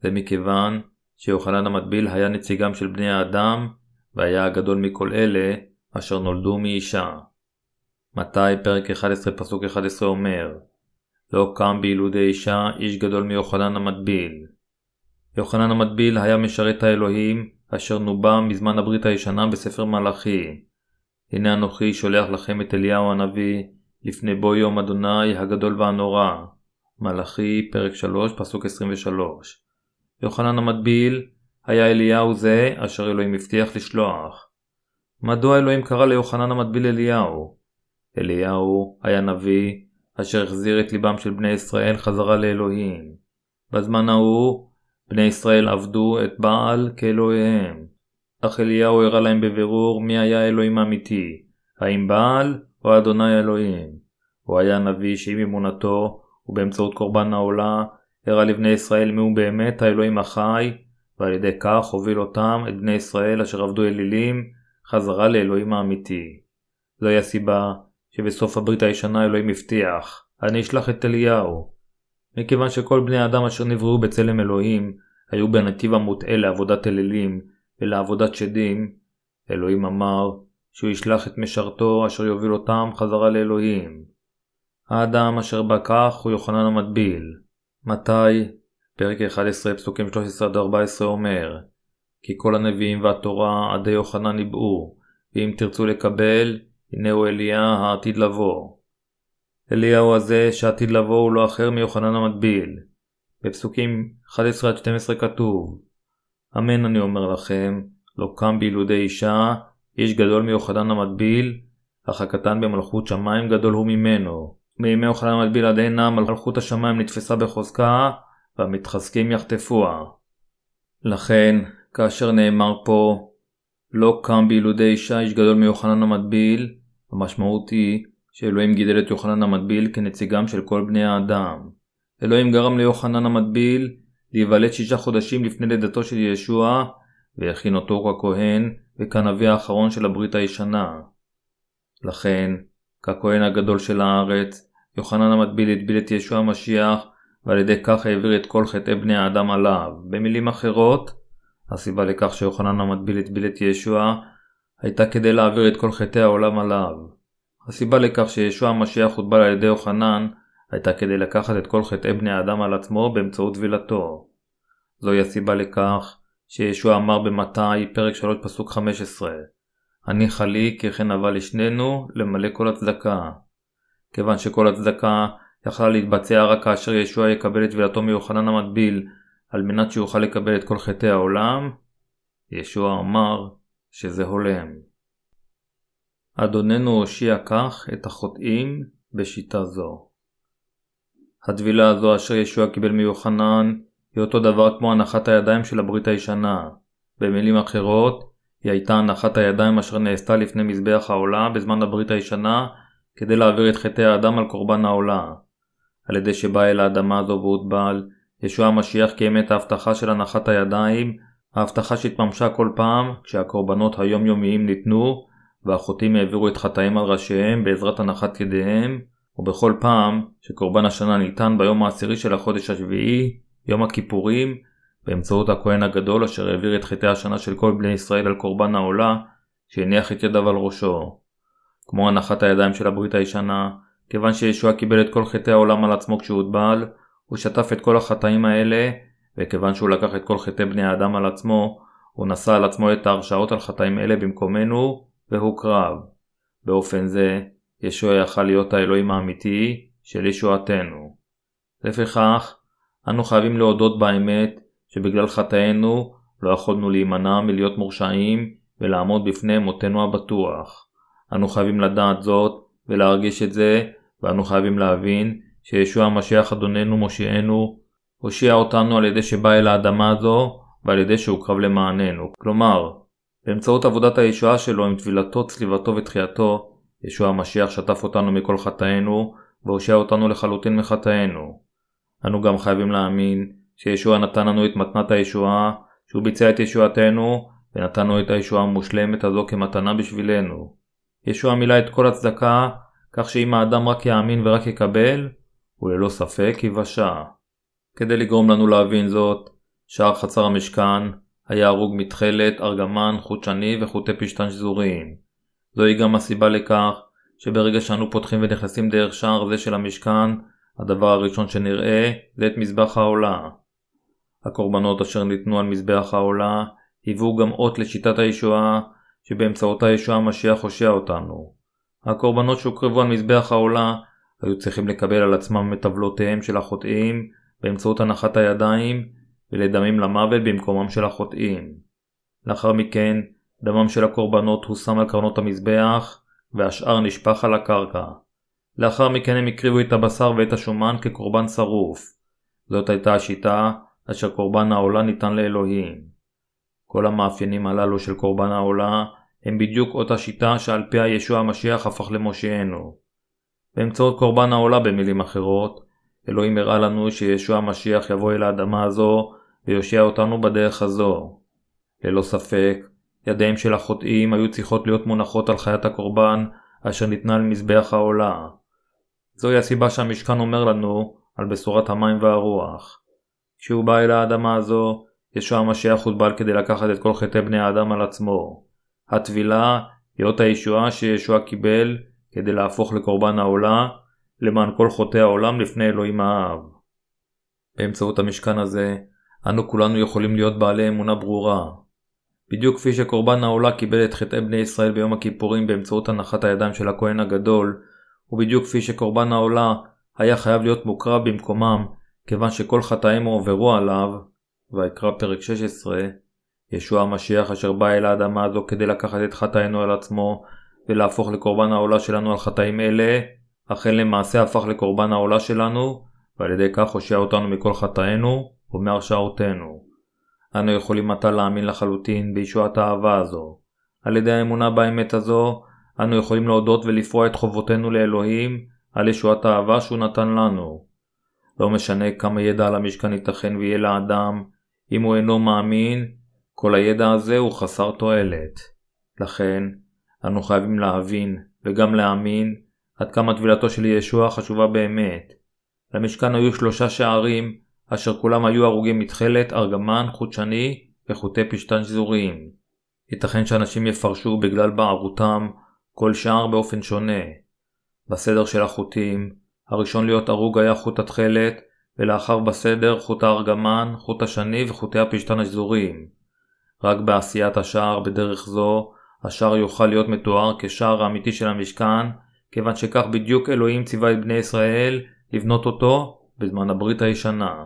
זה מכיוון שיוחנן המטביל היה נציגם של בני האדם, והיה הגדול מכל אלה אשר נולדו מאישה. מתי פרק 11 פסוק 11 אומר לא קם בילודי אישה איש גדול מיוחנן המטביל. יוחנן המטביל היה משרת האלוהים אשר נובע מזמן הברית הישנה בספר מלאכי. הנה אנוכי שולח לכם את אליהו הנביא לפני בוא יום אדוני הגדול והנורא. מלאכי פרק 3 פסוק 23 יוחנן המטביל היה אליהו זה אשר אלוהים הבטיח לשלוח. מדוע אלוהים קרא ליוחנן המטביל אליהו? אליהו היה נביא אשר החזיר את ליבם של בני ישראל חזרה לאלוהים. בזמן ההוא, בני ישראל עבדו את בעל כאלוהיהם. אך אליהו הראה להם בבירור מי היה האלוהים האמיתי, האם בעל או אדוני אלוהים. הוא היה נביא שעם אמונתו, ובאמצעות קורבן העולה, הראה לבני ישראל מיהו באמת האלוהים החי, ועל ידי כך הוביל אותם, את בני ישראל אשר עבדו אלילים, חזרה לאלוהים האמיתי. זוהי הסיבה שבסוף הברית הישנה אלוהים הבטיח, אני אשלח את אליהו. מכיוון שכל בני האדם אשר נבראו בצלם אלוהים, היו בנתיב המוטעה לעבודת אלילים ולעבודת שדים, אלוהים אמר שהוא ישלח את משרתו אשר יוביל אותם חזרה לאלוהים. האדם אשר בא כך הוא יוחנן המטביל. מתי? פרק 11 פסוקים 13-14 אומר כי כל הנביאים והתורה עדי יוחנן ניבאו, ואם תרצו לקבל, הנה הוא אליה העתיד לבוא. אליהו הזה שעתיד לבוא הוא לא אחר מיוחנן המטביל. בפסוקים 11-12 כתוב אמן אני אומר לכם, לא קם בילודי אישה, איש גדול מיוחנן המטביל, אך הקטן במלכות שמיים גדול הוא ממנו. מימי יוחנן המטביל עד הנה מלכות השמיים נתפסה בחוזקה, והמתחזקים יחטפוה. לכן, כאשר נאמר פה, לא קם בילודי אישה איש גדול מיוחנן המטביל, המשמעות היא שאלוהים גידל את יוחנן המטביל כנציגם של כל בני האדם. אלוהים גרם ליוחנן המטביל להיוולד שישה חודשים לפני לידתו של ישוע, והכין אותו ככהן וכנביא האחרון של הברית הישנה. לכן, ככהן הגדול של הארץ, יוחנן המטביל הטביל את ישוע המשיח ועל ידי כך העביר את כל חטאי בני האדם עליו. במילים אחרות, הסיבה לכך שיוחנן המטביל הטביל את ישוע הייתה כדי להעביר את כל חטאי העולם עליו. הסיבה לכך שישוע המשיח הוטבל על ידי יוחנן הייתה כדי לקחת את כל חטאי בני האדם על עצמו באמצעות טבילתו. זוהי הסיבה לכך שישוע אמר במתי פרק 3 פסוק 15 הניחה לי כי כן אהבה לשנינו למלא כל הצדקה. כיוון שכל הצדקה יכלה להתבצע רק כאשר ישוע יקבל את טבילתו מיוחנן המטביל על מנת שיוכל לקבל את כל חטאי העולם, ישוע אמר שזה הולם. אדוננו הושיע כך את החוטאים בשיטה זו. הטבילה הזו אשר ישוע קיבל מיוחנן היא אותו דבר כמו הנחת הידיים של הברית הישנה. במילים אחרות, היא הייתה הנחת הידיים אשר נעשתה לפני מזבח העולה בזמן הברית הישנה כדי להעביר את חטאי האדם על קורבן העולה. על ידי שבא אל האדמה הזו והוטבל, ישוע המשיח קיים את ההבטחה של הנחת הידיים, ההבטחה שהתממשה כל פעם כשהקורבנות היומיומיים ניתנו והחוטאים העבירו את חטאים על ראשיהם בעזרת הנחת ידיהם, ובכל פעם שקורבן השנה ניתן ביום העשירי של החודש השביעי, יום הכיפורים, באמצעות הכהן הגדול אשר העביר את חטאי השנה של כל בני ישראל על קורבן העולה, שהניח את ידיו על ראשו. כמו הנחת הידיים של הברית הישנה, כיוון שישוע קיבל את כל חטאי העולם על עצמו כשהוטבל, הוא שטף את כל החטאים האלה, וכיוון שהוא לקח את כל חטאי בני האדם על עצמו, הוא נשא על עצמו את ההרשעות על חטאים אלה במקומנו, והוקרב. באופן זה, ישוע יכל להיות האלוהים האמיתי של ישועתנו. לפיכך, אנו חייבים להודות באמת שבגלל חטאינו לא יכולנו להימנע מלהיות מורשעים ולעמוד בפני מותנו הבטוח. אנו חייבים לדעת זאת ולהרגיש את זה, ואנו חייבים להבין שישוע המשיח אדוננו מושיענו, הושיע אותנו על ידי שבא אל האדמה הזו ועל ידי שהוקרב למעננו. כלומר, באמצעות עבודת הישועה שלו עם טבילתו, צליבתו ותחייתו, ישוע המשיח שטף אותנו מכל חטאינו והושיע אותנו לחלוטין מחטאינו. אנו גם חייבים להאמין שישוע נתן לנו את מתנת הישועה, שהוא ביצע את ישועתנו ונתנו את הישועה המושלמת הזו כמתנה בשבילנו. ישוע מילא את כל הצדקה, כך שאם האדם רק יאמין ורק יקבל, הוא ללא ספק יבשע. כדי לגרום לנו להבין זאת, שער חצר המשכן היה הרוג מתכלת, ארגמן, חוט שני וחוטי פשתן שזוריים. זוהי גם הסיבה לכך שברגע שאנו פותחים ונכנסים דרך שער זה של המשכן, הדבר הראשון שנראה זה את מזבח העולה. הקורבנות אשר ניתנו על מזבח העולה היוו גם אות לשיטת הישועה שבאמצעותה ישוע המשיח הושע אותנו. הקורבנות שהוקרבו על מזבח העולה היו צריכים לקבל על עצמם את עוולותיהם של החוטאים באמצעות הנחת הידיים ולדמים למוות במקומם של החוטאים. לאחר מכן, דמם של הקורבנות הושם על קרנות המזבח והשאר נשפך על הקרקע. לאחר מכן הם הקריבו את הבשר ואת השומן כקורבן שרוף. זאת הייתה השיטה אשר קורבן העולה ניתן לאלוהים. כל המאפיינים הללו של קורבן העולה הם בדיוק אותה שיטה שעל פיה ישוע המשיח הפך למושיענו. באמצעות קורבן העולה במילים אחרות, אלוהים הראה לנו שישוע המשיח יבוא אל האדמה הזו ויושיע אותנו בדרך הזו. ללא ספק, ידיהם של החוטאים היו צריכות להיות מונחות על חיית הקורבן אשר ניתנה על מזבח העולה. זוהי הסיבה שהמשכן אומר לנו על בשורת המים והרוח. כשהוא בא אל האדמה הזו, ישוע המשיח הוטבל כדי לקחת את כל חטאי בני האדם על עצמו. הטבילה היא אות הישועה שישוע קיבל כדי להפוך לקורבן העולה, למען כל חוטאי העולם לפני אלוהים האב. באמצעות המשכן הזה, אנו כולנו יכולים להיות בעלי אמונה ברורה. בדיוק כפי שקורבן העולה קיבל את חטאי בני ישראל ביום הכיפורים באמצעות הנחת הידיים של הכהן הגדול, ובדיוק כפי שקורבן העולה היה חייב להיות מוקרב במקומם, כיוון שכל חטאים הועברו עליו, ויקרא פרק 16, ישוע המשיח אשר בא אל האדמה הזו כדי לקחת את חטאינו על עצמו, ולהפוך לקורבן העולה שלנו על חטאים אלה, אכן למעשה הפך לקורבן העולה שלנו, ועל ידי כך הושיע אותנו מכל חטאינו ומהרשעותינו. אנו יכולים עתה להאמין לחלוטין בישועת האהבה הזו. על ידי האמונה באמת הזו, אנו יכולים להודות ולפרוע את חובותינו לאלוהים על ישועת האהבה שהוא נתן לנו. לא משנה כמה ידע על המשכן ייתכן ויהיה לאדם, אם הוא אינו מאמין, כל הידע הזה הוא חסר תועלת. לכן, אנו חייבים להבין וגם להאמין עד כמה טבילתו של ישוע חשובה באמת. למשכן היו שלושה שערים, אשר כולם היו הרוגים מתכלת, ארגמן, חוט שני וחוטי פשתן שזוריים. ייתכן שאנשים יפרשו בגלל בערותם כל שער באופן שונה. בסדר של החוטים, הראשון להיות הרוג היה חוט התכלת, ולאחר בסדר חוט הארגמן, חוט השני וחוטי הפשתן השזוריים. רק בעשיית השער בדרך זו, השער יוכל להיות מתואר כשער האמיתי של המשכן, כיוון שכך בדיוק אלוהים ציווה את בני ישראל לבנות אותו בזמן הברית הישנה.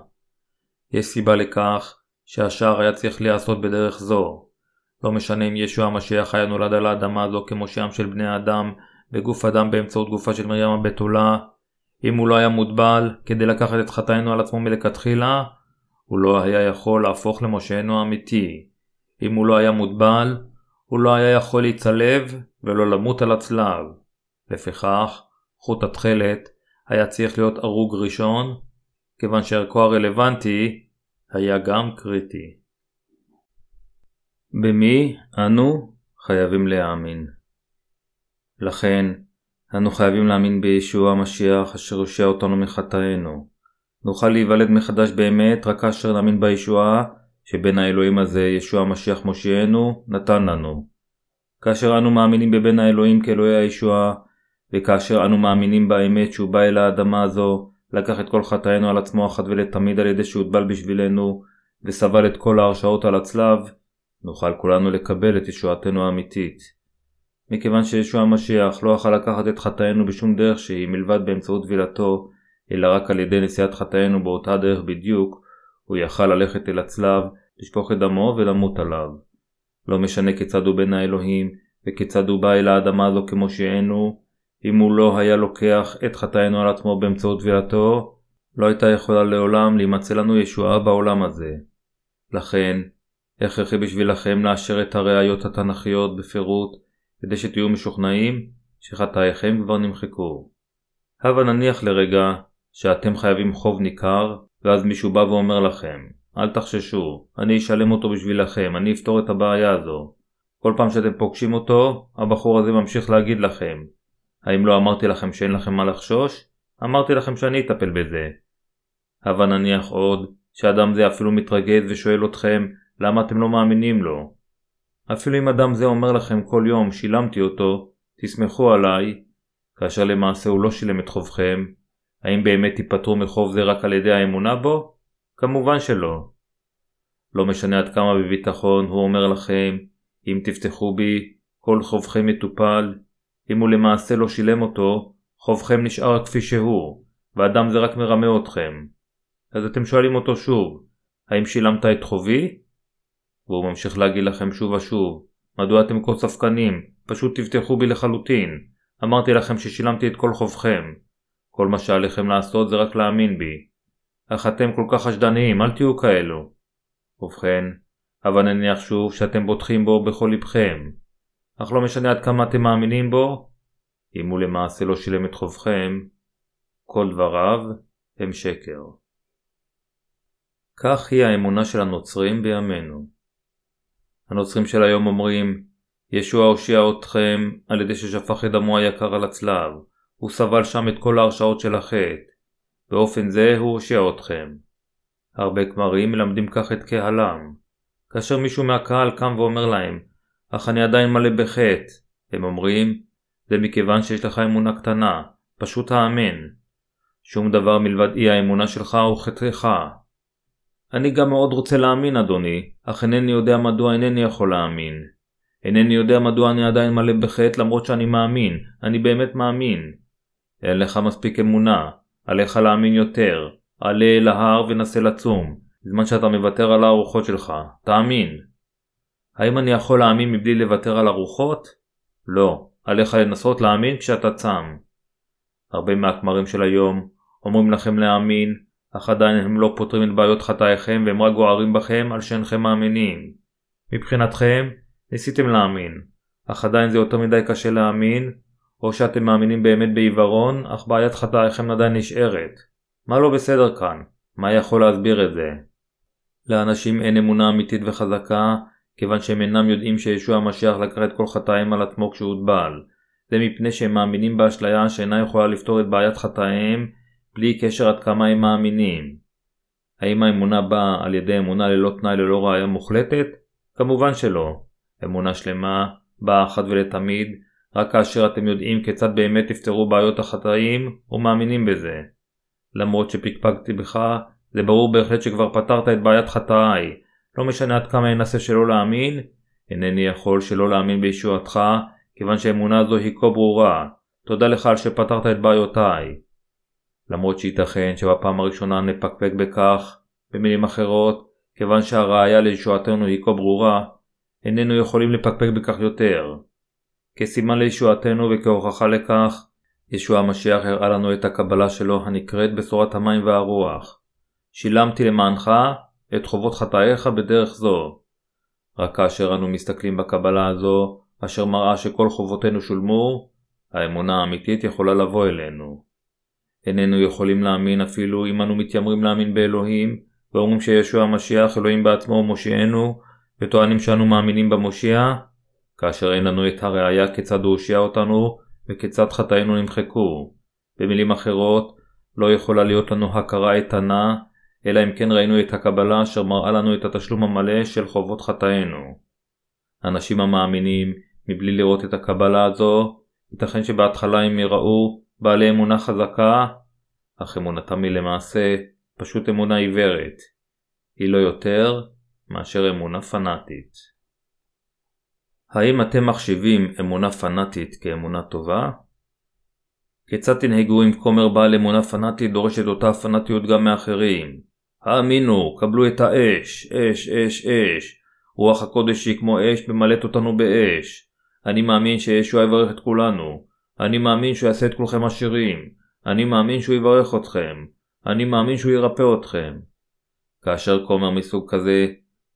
יש סיבה לכך שהשער היה צריך להיעשות בדרך זו. לא משנה אם ישוע המשיח היה נולד על האדמה הזו כמושיעם של בני האדם בגוף אדם באמצעות גופה של מרים הבתולה, אם הוא לא היה מוטבל כדי לקחת את חטאינו על עצמו מלכתחילה, הוא לא היה יכול להפוך למושענו האמיתי. אם הוא לא היה מוטבל, הוא לא היה יכול להצלב ולא למות על הצלב. לפיכך, חוט התכלת היה צריך להיות הרוג ראשון, כיוון שערכו הרלוונטי היה גם קריטי. במי אנו חייבים להאמין. לכן, אנו חייבים להאמין בישוע המשיח אשר יושיע אותנו מחטאינו. נוכל להיוולד מחדש באמת רק כאשר נאמין בישועה שבין האלוהים הזה ישוע המשיח מושיענו נתן לנו. כאשר אנו מאמינים בבין האלוהים כאלוהי הישועה, וכאשר אנו מאמינים באמת שהוא בא אל האדמה הזו, לקח את כל חטאינו על עצמו אחת ולתמיד על ידי שהוטבל בשבילנו, וסבל את כל ההרשעות על הצלב, נוכל כולנו לקבל את ישועתנו האמיתית. מכיוון שישוע המשיח לא יכל לקחת את חטאינו בשום דרך שהיא מלבד באמצעות טבילתו, אלא רק על ידי נשיאת חטאינו באותה דרך בדיוק, הוא יכל ללכת אל הצלב, לשפוך את דמו ולמות עליו. לא משנה כיצד הוא בן האלוהים, וכיצד הוא בא אל האדמה הזו כמו שהיינו, אם הוא לא היה לוקח את חטאינו על עצמו באמצעות טבילתו, לא הייתה יכולה לעולם להימצא לנו ישועה בעולם הזה. לכן, הכרחי בשבילכם לאשר את הראיות התנ"כיות בפירוט, כדי שתהיו משוכנעים שחטאיכם כבר נמחקו. הבה נניח לרגע שאתם חייבים חוב ניכר, ואז מישהו בא ואומר לכם, אל תחששו, אני אשלם אותו בשבילכם, אני אפתור את הבעיה הזו. כל פעם שאתם פוגשים אותו, הבחור הזה ממשיך להגיד לכם, האם לא אמרתי לכם שאין לכם מה לחשוש? אמרתי לכם שאני אטפל בזה. הבה נניח עוד, שאדם זה אפילו מתרגז ושואל אתכם, למה אתם לא מאמינים לו? אפילו אם אדם זה אומר לכם כל יום, שילמתי אותו, תסמכו עליי, כאשר למעשה הוא לא שילם את חובכם, האם באמת תיפטרו מחוב זה רק על ידי האמונה בו? כמובן שלא. לא משנה עד כמה בביטחון הוא אומר לכם, אם תפתחו בי, כל חובכם יטופל, אם הוא למעשה לא שילם אותו, חובכם נשאר כפי שהוא, ואדם זה רק מרמה אתכם. אז אתם שואלים אותו שוב, האם שילמת את חובי? והוא ממשיך להגיד לכם שוב ושוב, מדוע אתם כה ספקנים? פשוט תבטחו בי לחלוטין. אמרתי לכם ששילמתי את כל חובכם. כל מה שעליכם לעשות זה רק להאמין בי. אך אתם כל כך חשדניים, אל תהיו כאלו. ובכן, אבל נניח שוב שאתם בוטחים בו בכל לבכם. אך לא משנה עד כמה אתם מאמינים בו, אם הוא למעשה לא שילם את חובכם, כל דבריו הם שקר. כך היא האמונה של הנוצרים בימינו. הנוצרים של היום אומרים, ישוע הושיע אתכם על ידי ששפך את דמו היקר על הצלב, הוא סבל שם את כל ההרשאות של החטא. באופן זה הוא הושיע אתכם. הרבה כמרים מלמדים כך את קהלם. כאשר מישהו מהקהל קם ואומר להם, אך אני עדיין מלא בחטא, הם אומרים, זה מכיוון שיש לך אמונה קטנה, פשוט האמן. שום דבר מלבד אי האמונה שלך הוא חטאיך. אני גם מאוד רוצה להאמין, אדוני, אך אינני יודע מדוע אינני יכול להאמין. אינני יודע מדוע אני עדיין מלא בחטא למרות שאני מאמין, אני באמת מאמין. אין לך מספיק אמונה, עליך להאמין יותר. עלה אל ההר ונסה לצום, בזמן שאתה מוותר על הארוחות שלך. תאמין. האם אני יכול להאמין מבלי לוותר על ארוחות? לא. עליך לנסות להאמין כשאתה צם. הרבה מהכמרים של היום אומרים לכם להאמין, אך עדיין הם לא פותרים את בעיות חטאיכם והם רק גוערים בכם על שאינכם מאמינים. מבחינתכם, ניסיתם להאמין, אך עדיין זה יותר מדי קשה להאמין, או שאתם מאמינים באמת בעיוורון, אך בעיית חטאיכם עדיין נשארת. מה לא בסדר כאן? מה יכול להסביר את זה? לאנשים אין אמונה אמיתית וחזקה, כיוון שהם אינם יודעים שישוע המשיח לקח את כל חטאים על עצמו כשהוטבל, זה מפני שהם מאמינים באשליה שאינה יכולה לפתור את בעיית חטאיהם בלי קשר עד כמה הם מאמינים. האם האמונה באה על ידי אמונה ללא תנאי ללא ראייה מוחלטת? כמובן שלא. אמונה שלמה באה אחת ולתמיד רק כאשר אתם יודעים כיצד באמת תפתרו בעיות החטאים ומאמינים בזה. למרות שפקפקתי בך, זה ברור בהחלט שכבר פתרת את בעיית חטאי. לא משנה עד כמה אנסה שלא להאמין, אינני יכול שלא להאמין בישועתך, כיוון שהאמונה הזו היא כה ברורה. תודה לך על שפתרת את בעיותיי. למרות שייתכן שבפעם הראשונה נפקפק בכך, במילים אחרות, כיוון שהראיה לישועתנו היא כה ברורה, איננו יכולים לפקפק בכך יותר. כסימן לישועתנו וכהוכחה לכך, ישוע המשיח הראה לנו את הקבלה שלו הנקראת בשורת המים והרוח. שילמתי למענך את חובות חטאיך בדרך זו. רק כאשר אנו מסתכלים בקבלה הזו, אשר מראה שכל חובותינו שולמו, האמונה האמיתית יכולה לבוא אלינו. איננו יכולים להאמין אפילו אם אנו מתיימרים להאמין באלוהים, ואומרים שישוע המשיח אלוהים בעצמו מושיענו, וטוענים שאנו מאמינים במושיע, כאשר אין לנו את הראייה כיצד הוא הושיע אותנו, וכיצד חטאינו נמחקו. במילים אחרות, לא יכולה להיות לנו הכרה איתנה, אלא אם כן ראינו את הקבלה אשר מראה לנו את התשלום המלא של חובות חטאינו. אנשים המאמינים, מבלי לראות את הקבלה הזו, ייתכן שבהתחלה הם יראו בעלי אמונה חזקה, אך אמונתם היא למעשה פשוט אמונה עיוורת. היא לא יותר מאשר אמונה פנאטית. האם אתם מחשיבים אמונה פנאטית כאמונה טובה? כיצד תנהגו אם כומר בעל אמונה פנאטית דורש את אותה פנאטיות גם מאחרים? האמינו, קבלו את האש, אש, אש, אש. רוח הקודש היא כמו אש ממלאת אותנו באש. אני מאמין שישוע יברך את כולנו. אני מאמין שהוא יעשה את כולכם עשירים. אני מאמין שהוא יברך אתכם. אני מאמין שהוא ירפא אתכם. כאשר כומר מסוג כזה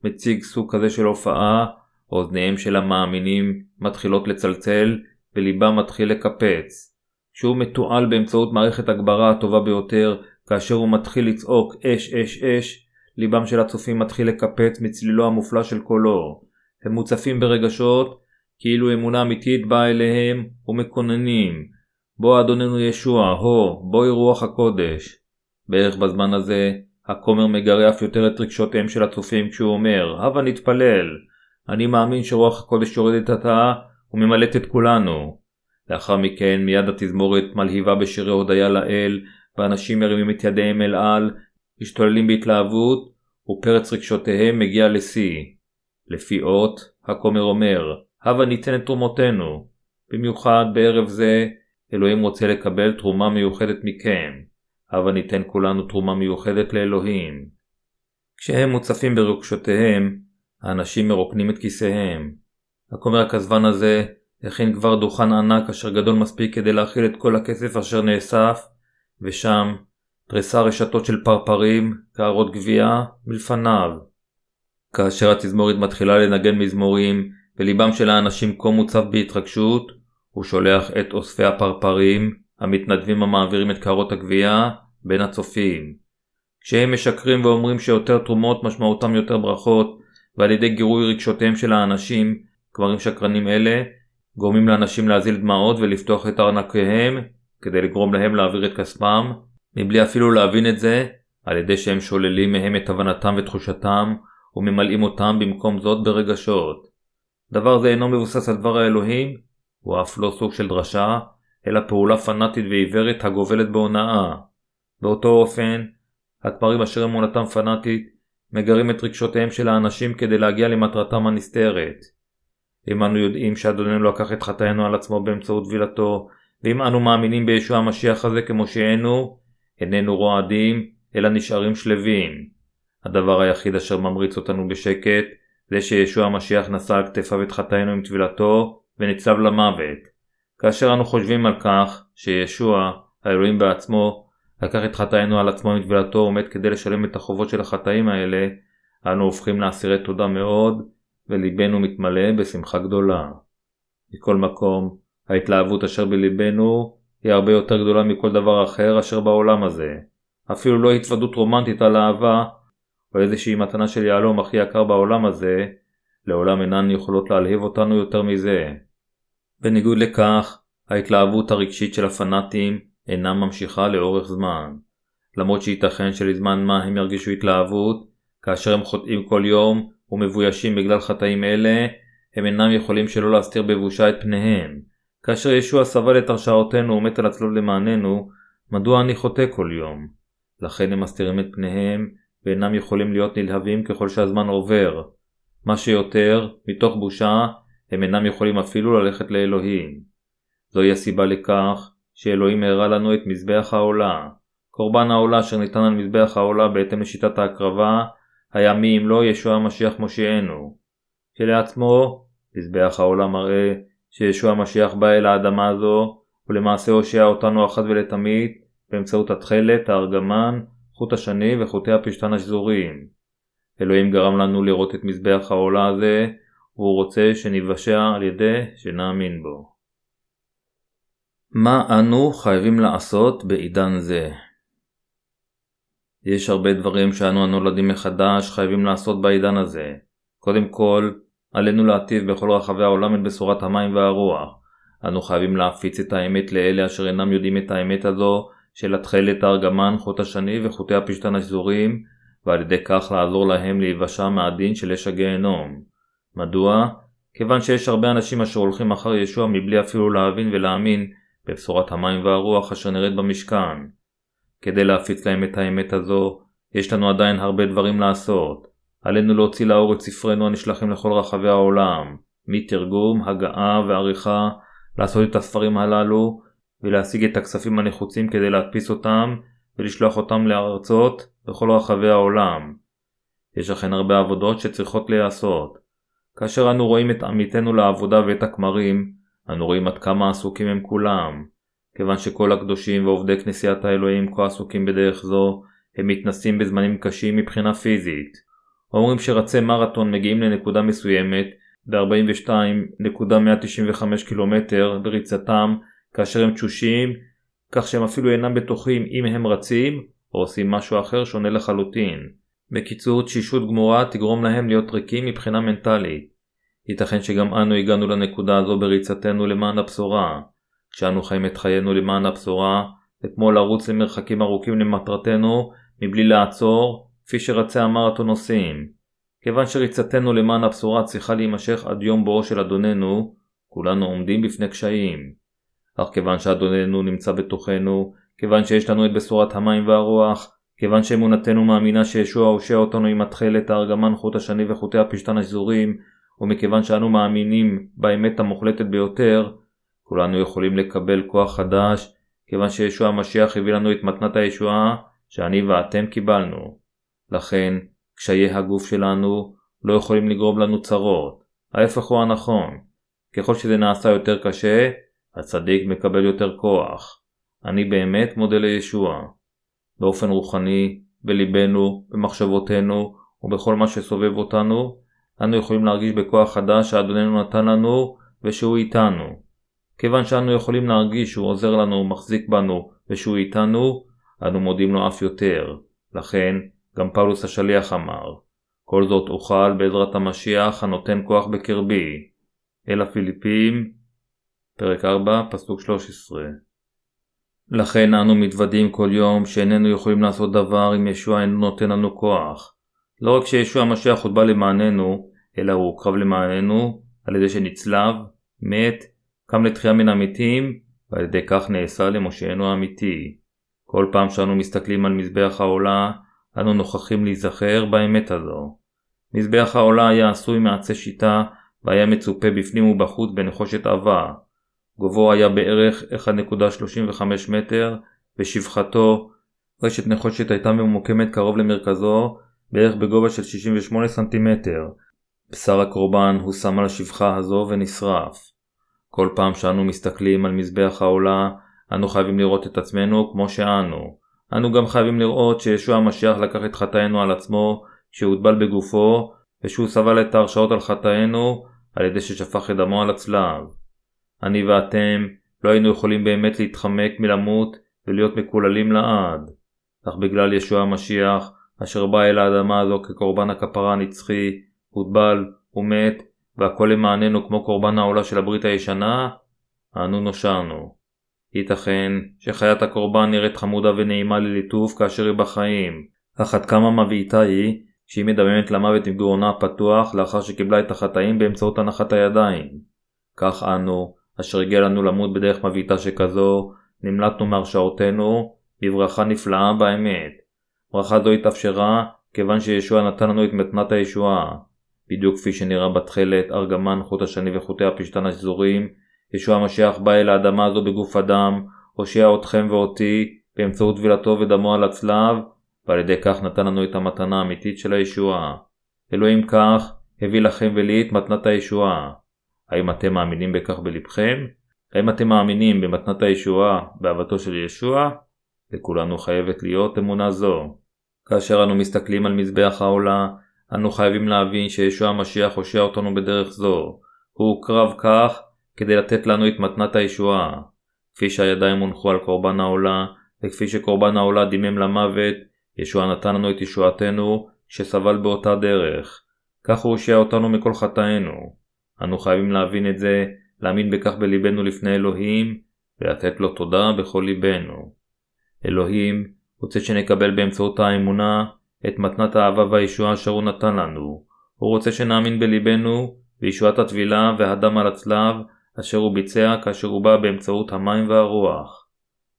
מציג סוג כזה של הופעה, אוזניהם של המאמינים מתחילות לצלצל וליבם מתחיל לקפץ. כשהוא מתועל באמצעות מערכת הגברה הטובה ביותר, כאשר הוא מתחיל לצעוק אש אש אש, ליבם של הצופים מתחיל לקפץ מצלילו המופלא של קולו. הם מוצפים ברגשות, כאילו אמונה אמיתית באה אליהם ומקוננים. בוא אדוננו ישוע, הו, בואי רוח הקודש. בערך בזמן הזה, הכומר מגרה אף יותר את רגשותיהם של הצופים כשהוא אומר, הבה נתפלל. אני מאמין שרוח הקודש יורדת עתה וממלאת את כולנו. לאחר מכן מיד התזמורת מלהיבה בשירי הודיה לאל, ואנשים מרימים את ידיהם אל על, משתוללים בהתלהבות, ופרץ רגשותיהם מגיע לשיא. לפי אות, הכומר אומר, הבה ניתן את תרומותינו. במיוחד בערב זה, אלוהים רוצה לקבל תרומה מיוחדת מכם. הבה ניתן כולנו תרומה מיוחדת לאלוהים. כשהם מוצפים ברגשותיהם, האנשים מרוקנים את כיסיהם. הכומר הכזבן הזה הכין כבר דוכן ענק אשר גדול מספיק כדי להכיל את כל הכסף אשר נאסף, ושם תריסה רשתות של פרפרים, קערות גבייה, מלפניו. כאשר התזמורת מתחילה לנגן מזמורים, וליבם של האנשים כה מוצב בהתרגשות, הוא שולח את אוספי הפרפרים, המתנדבים המעבירים את קערות הגבייה, בין הצופים. כשהם משקרים ואומרים שיותר תרומות משמעותם יותר ברכות, ועל ידי גירוי רגשותיהם של האנשים, כמרים שקרנים אלה, גורמים לאנשים להזיל דמעות ולפתוח את ארנקיהם, כדי לגרום להם להעביר את כספם, מבלי אפילו להבין את זה, על ידי שהם שוללים מהם את הבנתם ותחושתם, וממלאים אותם במקום זאת ברגשות. דבר זה אינו מבוסס על דבר האלוהים, הוא אף לא סוג של דרשה, אלא פעולה פנאטית ועיוורת הגובלת בהונאה. באותו אופן, הכמרים אשר אמונתם פנאטית, מגרים את רגשותיהם של האנשים כדי להגיע למטרתם הנסתרת. אם אנו יודעים שאדוננו לקח את חטאינו על עצמו באמצעות טבילתו, ואם אנו מאמינים בישוע המשיח הזה כמושיענו, איננו רועדים, אלא נשארים שלווים. הדבר היחיד אשר ממריץ אותנו בשקט, זה שישוע המשיח נשא על כתפיו את חטאינו עם טבילתו, וניצב למוות. כאשר אנו חושבים על כך שישוע, האלוהים בעצמו, לקח את חטאינו על עצמו עם טבילתו עומד כדי לשלם את החובות של החטאים האלה, אנו הופכים לאסירי תודה מאוד, וליבנו מתמלא בשמחה גדולה. מכל מקום, ההתלהבות אשר בליבנו היא הרבה יותר גדולה מכל דבר אחר אשר בעולם הזה. אפילו לא התוודות רומנטית על אהבה, או איזושהי מתנה של יהלום הכי יקר בעולם הזה, לעולם אינן יכולות להלהיב אותנו יותר מזה. בניגוד לכך, ההתלהבות הרגשית של הפנאטים אינה ממשיכה לאורך זמן. למרות שייתכן שלזמן מה הם ירגישו התלהבות, כאשר הם חוטאים כל יום ומבוישים בגלל חטאים אלה, הם אינם יכולים שלא להסתיר בבושה את פניהם. כאשר ישוע סבל את הרשעותינו ומת על הצלוב למעננו, מדוע אני חוטא כל יום? לכן הם מסתירים את פניהם, ואינם יכולים להיות נלהבים ככל שהזמן עובר. מה שיותר, מתוך בושה, הם אינם יכולים אפילו ללכת לאלוהים. זוהי הסיבה לכך שאלוהים הראה לנו את מזבח העולה. קורבן העולה אשר ניתן על מזבח העולה בהתאם לשיטת ההקרבה, היה מי אם לא ישוע המשיח מושיענו. כשלעצמו, מזבח העולה מראה שישוע המשיח בא אל האדמה הזו, ולמעשה הושיע אותנו אחת ולתמיד באמצעות התכלת, הארגמן, חוט השני וחוטי הפשתן השזורים. אלוהים גרם לנו לראות את מזבח העולה הזה, והוא רוצה שניוושע על ידי שנאמין בו. מה אנו חייבים לעשות בעידן זה? יש הרבה דברים שאנו הנולדים מחדש חייבים לעשות בעידן הזה. קודם כל, עלינו להטיב בכל רחבי העולם את בשורת המים והרוח. אנו חייבים להפיץ את האמת לאלה אשר אינם יודעים את האמת הזו של התכלת הארגמן, חוט השני וחוטי הפשתן השזורים, ועל ידי כך לעזור להם להיוושע מהדין של אש הגיהנום. מדוע? כיוון שיש הרבה אנשים אשר הולכים אחר ישוע מבלי אפילו להבין ולהאמין בבשורת המים והרוח אשר נראית במשכן. כדי להפיץ להם את האמת הזו, יש לנו עדיין הרבה דברים לעשות. עלינו להוציא לאור את ספרינו הנשלחים לכל רחבי העולם, מתרגום, הגעה ועריכה, לעשות את הספרים הללו, ולהשיג את הכספים הנחוצים כדי להדפיס אותם, ולשלוח אותם לארצות בכל רחבי העולם. יש אכן הרבה עבודות שצריכות להיעשות. כאשר אנו רואים את עמיתנו לעבודה ואת הכמרים, אנו רואים עד כמה עסוקים הם כולם. כיוון שכל הקדושים ועובדי כנסיית האלוהים כה עסוקים בדרך זו, הם מתנסים בזמנים קשים מבחינה פיזית. אומרים שרצי מרתון מגיעים לנקודה מסוימת ב-42.195 קילומטר בריצתם כאשר הם תשושים, כך שהם אפילו אינם בטוחים אם הם רצים או עושים משהו אחר שונה לחלוטין. בקיצור, תשישות גמורה תגרום להם להיות ריקים מבחינה מנטלית. ייתכן שגם אנו הגענו לנקודה הזו בריצתנו למען הבשורה. כשאנו חיים את חיינו למען הבשורה, זה כמו לרוץ למרחקים ארוכים למטרתנו מבלי לעצור, כפי שרצי המרתון עושים. כיוון שריצתנו למען הבשורה צריכה להימשך עד יום בואו של אדוננו, כולנו עומדים בפני קשיים. אך כיוון שאדוננו נמצא בתוכנו, כיוון שיש לנו את בשורת המים והרוח, כיוון שאמונתנו מאמינה שישוע הושע אותנו עם התכלת, הארגמן, חוט השני וחוטי הפשתן השזורים, ומכיוון שאנו מאמינים באמת המוחלטת ביותר, כולנו יכולים לקבל כוח חדש, כיוון שישוע המשיח הביא לנו את מתנת הישועה שאני ואתם קיבלנו. לכן, קשיי הגוף שלנו לא יכולים לגרום לנו צרות. ההפך הוא הנכון. ככל שזה נעשה יותר קשה, הצדיק מקבל יותר כוח. אני באמת מודה לישוע. באופן רוחני, בליבנו, במחשבותינו ובכל מה שסובב אותנו, אנו יכולים להרגיש בכוח חדש שאדוננו נתן לנו ושהוא איתנו. כיוון שאנו יכולים להרגיש שהוא עוזר לנו ומחזיק בנו ושהוא איתנו, אנו מודים לו אף יותר. לכן, גם פאולוס השליח אמר, כל זאת אוכל בעזרת המשיח הנותן כוח בקרבי. אל הפיליפים, פרק 4, פסוק 13. לכן אנו מתוודים כל יום שאיננו יכולים לעשות דבר אם ישוע אינו נותן לנו כוח. לא רק שישוע המשיח הוטבע למעננו, אלא הוא הוקרב למעננו על ידי שנצלב, מת, קם לתחייה מן המתים, ועל ידי כך נעשה למושענו האמיתי. כל פעם שאנו מסתכלים על מזבח העולה, אנו נוכחים להיזכר באמת הזו. מזבח העולה היה עשוי מעצי שיטה, והיה מצופה בפנים ובחוץ בנחושת עבה. גובהו היה בערך 1.35 מטר, ושפחתו, רשת נחושת הייתה ממוקמת קרוב למרכזו, בערך בגובה של 68 סנטימטר. בשר הקורבן הושם על השפחה הזו ונשרף. כל פעם שאנו מסתכלים על מזבח העולה, אנו חייבים לראות את עצמנו כמו שאנו. אנו גם חייבים לראות שישוע המשיח לקח את חטאינו על עצמו, שהוטבל בגופו, ושהוא סבל את ההרשאות על חטאינו על ידי ששפך את דמו על הצלב. אני ואתם לא היינו יכולים באמת להתחמק מלמות ולהיות מקוללים לעד. אך בגלל ישוע המשיח, אשר בא אל האדמה הזו כקורבן הכפרה הנצחי, הוטבל ומת, והכל למעננו כמו קורבן העולה של הברית הישנה, אנו נושענו. ייתכן שחיית הקורבן נראית חמודה ונעימה לליטוף כאשר היא בחיים, אך עד כמה מבעיטה היא שהיא מדממת למוות עם גרונה הפתוח לאחר שקיבלה את החטאים באמצעות הנחת הידיים. כך אנו, אשר הגיע לנו למות בדרך מבעיטה שכזו, נמלטנו מהרשעותינו בברכה נפלאה באמת. ברכה זו התאפשרה כיוון שישוע נתן לנו את מתנת הישועה. בדיוק כפי שנראה בתכלת, ארגמן, חוט השני וחוטי הפשתן השזורים, ישוע המשיח בא אל האדמה הזו בגוף אדם, הושיע אתכם ואותי באמצעות טבילתו ודמו על הצלב, ועל ידי כך נתן לנו את המתנה האמיתית של הישועה. אלוהים כך הביא לכם ולי את מתנת הישועה. האם אתם מאמינים בכך בלבכם? האם אתם מאמינים במתנת הישועה, באהבתו של ישוע? לכולנו חייבת להיות אמונה זו. כאשר אנו מסתכלים על מזבח העולה, אנו חייבים להבין שישוע המשיח הושיע אותנו בדרך זו. הוא הוקרב כך כדי לתת לנו את מתנת הישועה. כפי שהידיים הונחו על קורבן העולה, וכפי שקורבן העולה דימם למוות, ישוע נתן לנו את ישועתנו, שסבל באותה דרך. כך הוא הושיע אותנו מכל חטאינו. אנו חייבים להבין את זה, להאמין בכך בלבנו לפני אלוהים, ולתת לו תודה בכל ליבנו. אלוהים רוצה שנקבל באמצעות האמונה את מתנת האהבה והישועה אשר הוא נתן לנו. הוא רוצה שנאמין בלבנו בישועת הטבילה והדם על הצלב אשר הוא ביצע כאשר הוא בא באמצעות המים והרוח.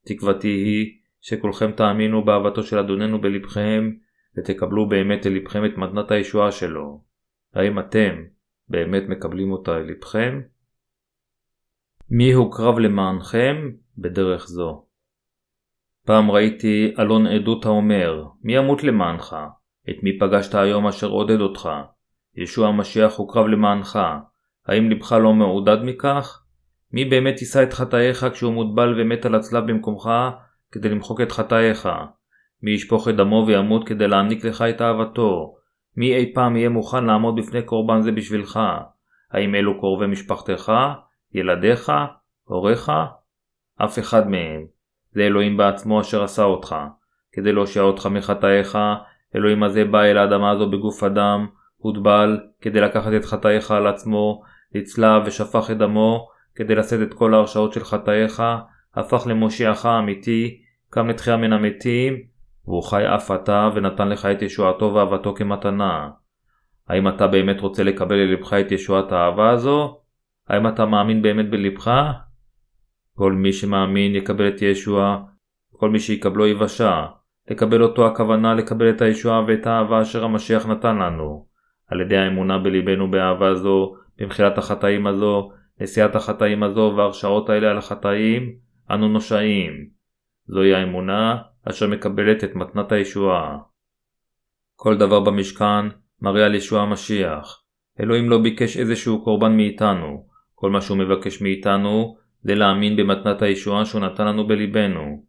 תקוותי היא שכולכם תאמינו באהבתו של אדוננו בלבכם ותקבלו באמת אל לבכם את מתנת הישועה שלו. האם אתם באמת מקבלים אותה אל לבכם? מי הוקרב למענכם בדרך זו? פעם ראיתי אלון עדות האומר, מי ימות למענך? את מי פגשת היום אשר עודד אותך? ישוע המשיח הוקרב למענך. האם לבך לא מעודד מכך? מי באמת יישא את חטאיך כשהוא מוטבל ומת על הצלב במקומך כדי למחוק את חטאיך? מי ישפוך את דמו וימות כדי להעניק לך את אהבתו? מי אי פעם יהיה מוכן לעמוד בפני קורבן זה בשבילך? האם אלו קרובי משפחתך? ילדיך? הוריך? אף אחד מהם. זה אלוהים בעצמו אשר עשה אותך. כדי להושיע אותך מחטאיך, אלוהים הזה בא אל האדמה הזו בגוף אדם, הוטבל, כדי לקחת את חטאיך על עצמו, נצלב ושפך את דמו, כדי לשאת את כל ההרשעות של חטאיך, הפך למושיעך האמיתי, קם לתחייה מן המתים, והוא חי אף אתה ונתן לך את ישועתו ואהבתו כמתנה. האם אתה באמת רוצה לקבל ללבך את ישועת האהבה הזו? האם אתה מאמין באמת בלבך? כל מי שמאמין יקבל את ישוע, כל מי שיקבלו יבשע. לקבל אותו הכוונה לקבל את הישועה ואת האהבה אשר המשיח נתן לנו. על ידי האמונה בליבנו באהבה זו, במחילת החטאים הזו, נשיאת החטאים הזו והרשעות האלה על החטאים, אנו נושעים. זוהי האמונה אשר מקבלת את מתנת הישועה. כל דבר במשכן מראה על ישוע המשיח. אלוהים לא ביקש איזשהו קורבן מאיתנו. כל מה שהוא מבקש מאיתנו זה להאמין במתנת הישועה שהוא נתן לנו בליבנו.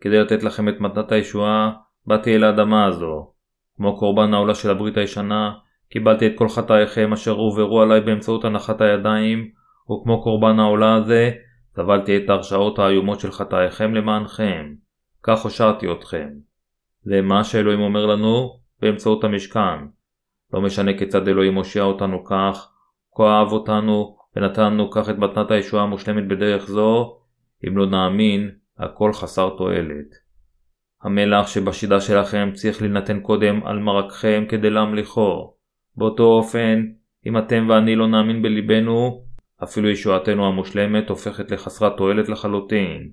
כדי לתת לכם את מתנת הישועה, באתי אל האדמה הזו. כמו קורבן העולה של הברית הישנה, קיבלתי את כל חטאיכם אשר הועברו עליי באמצעות הנחת הידיים, וכמו קורבן העולה הזה, סבלתי את ההרשעות האיומות של חטאיכם למענכם. כך הושעתי אתכם. זה מה שאלוהים אומר לנו באמצעות המשכן. לא משנה כיצד אלוהים הושיע אותנו כך, כה אהב אותנו, ונתן לנו כך את מתנת הישועה המושלמת בדרך זו, אם לא נאמין, הכל חסר תועלת. המלח שבשידה שלכם צריך להינתן קודם על מרקכם כדי להמליכו. באותו אופן, אם אתם ואני לא נאמין בליבנו, אפילו ישועתנו המושלמת הופכת לחסרת תועלת לחלוטין.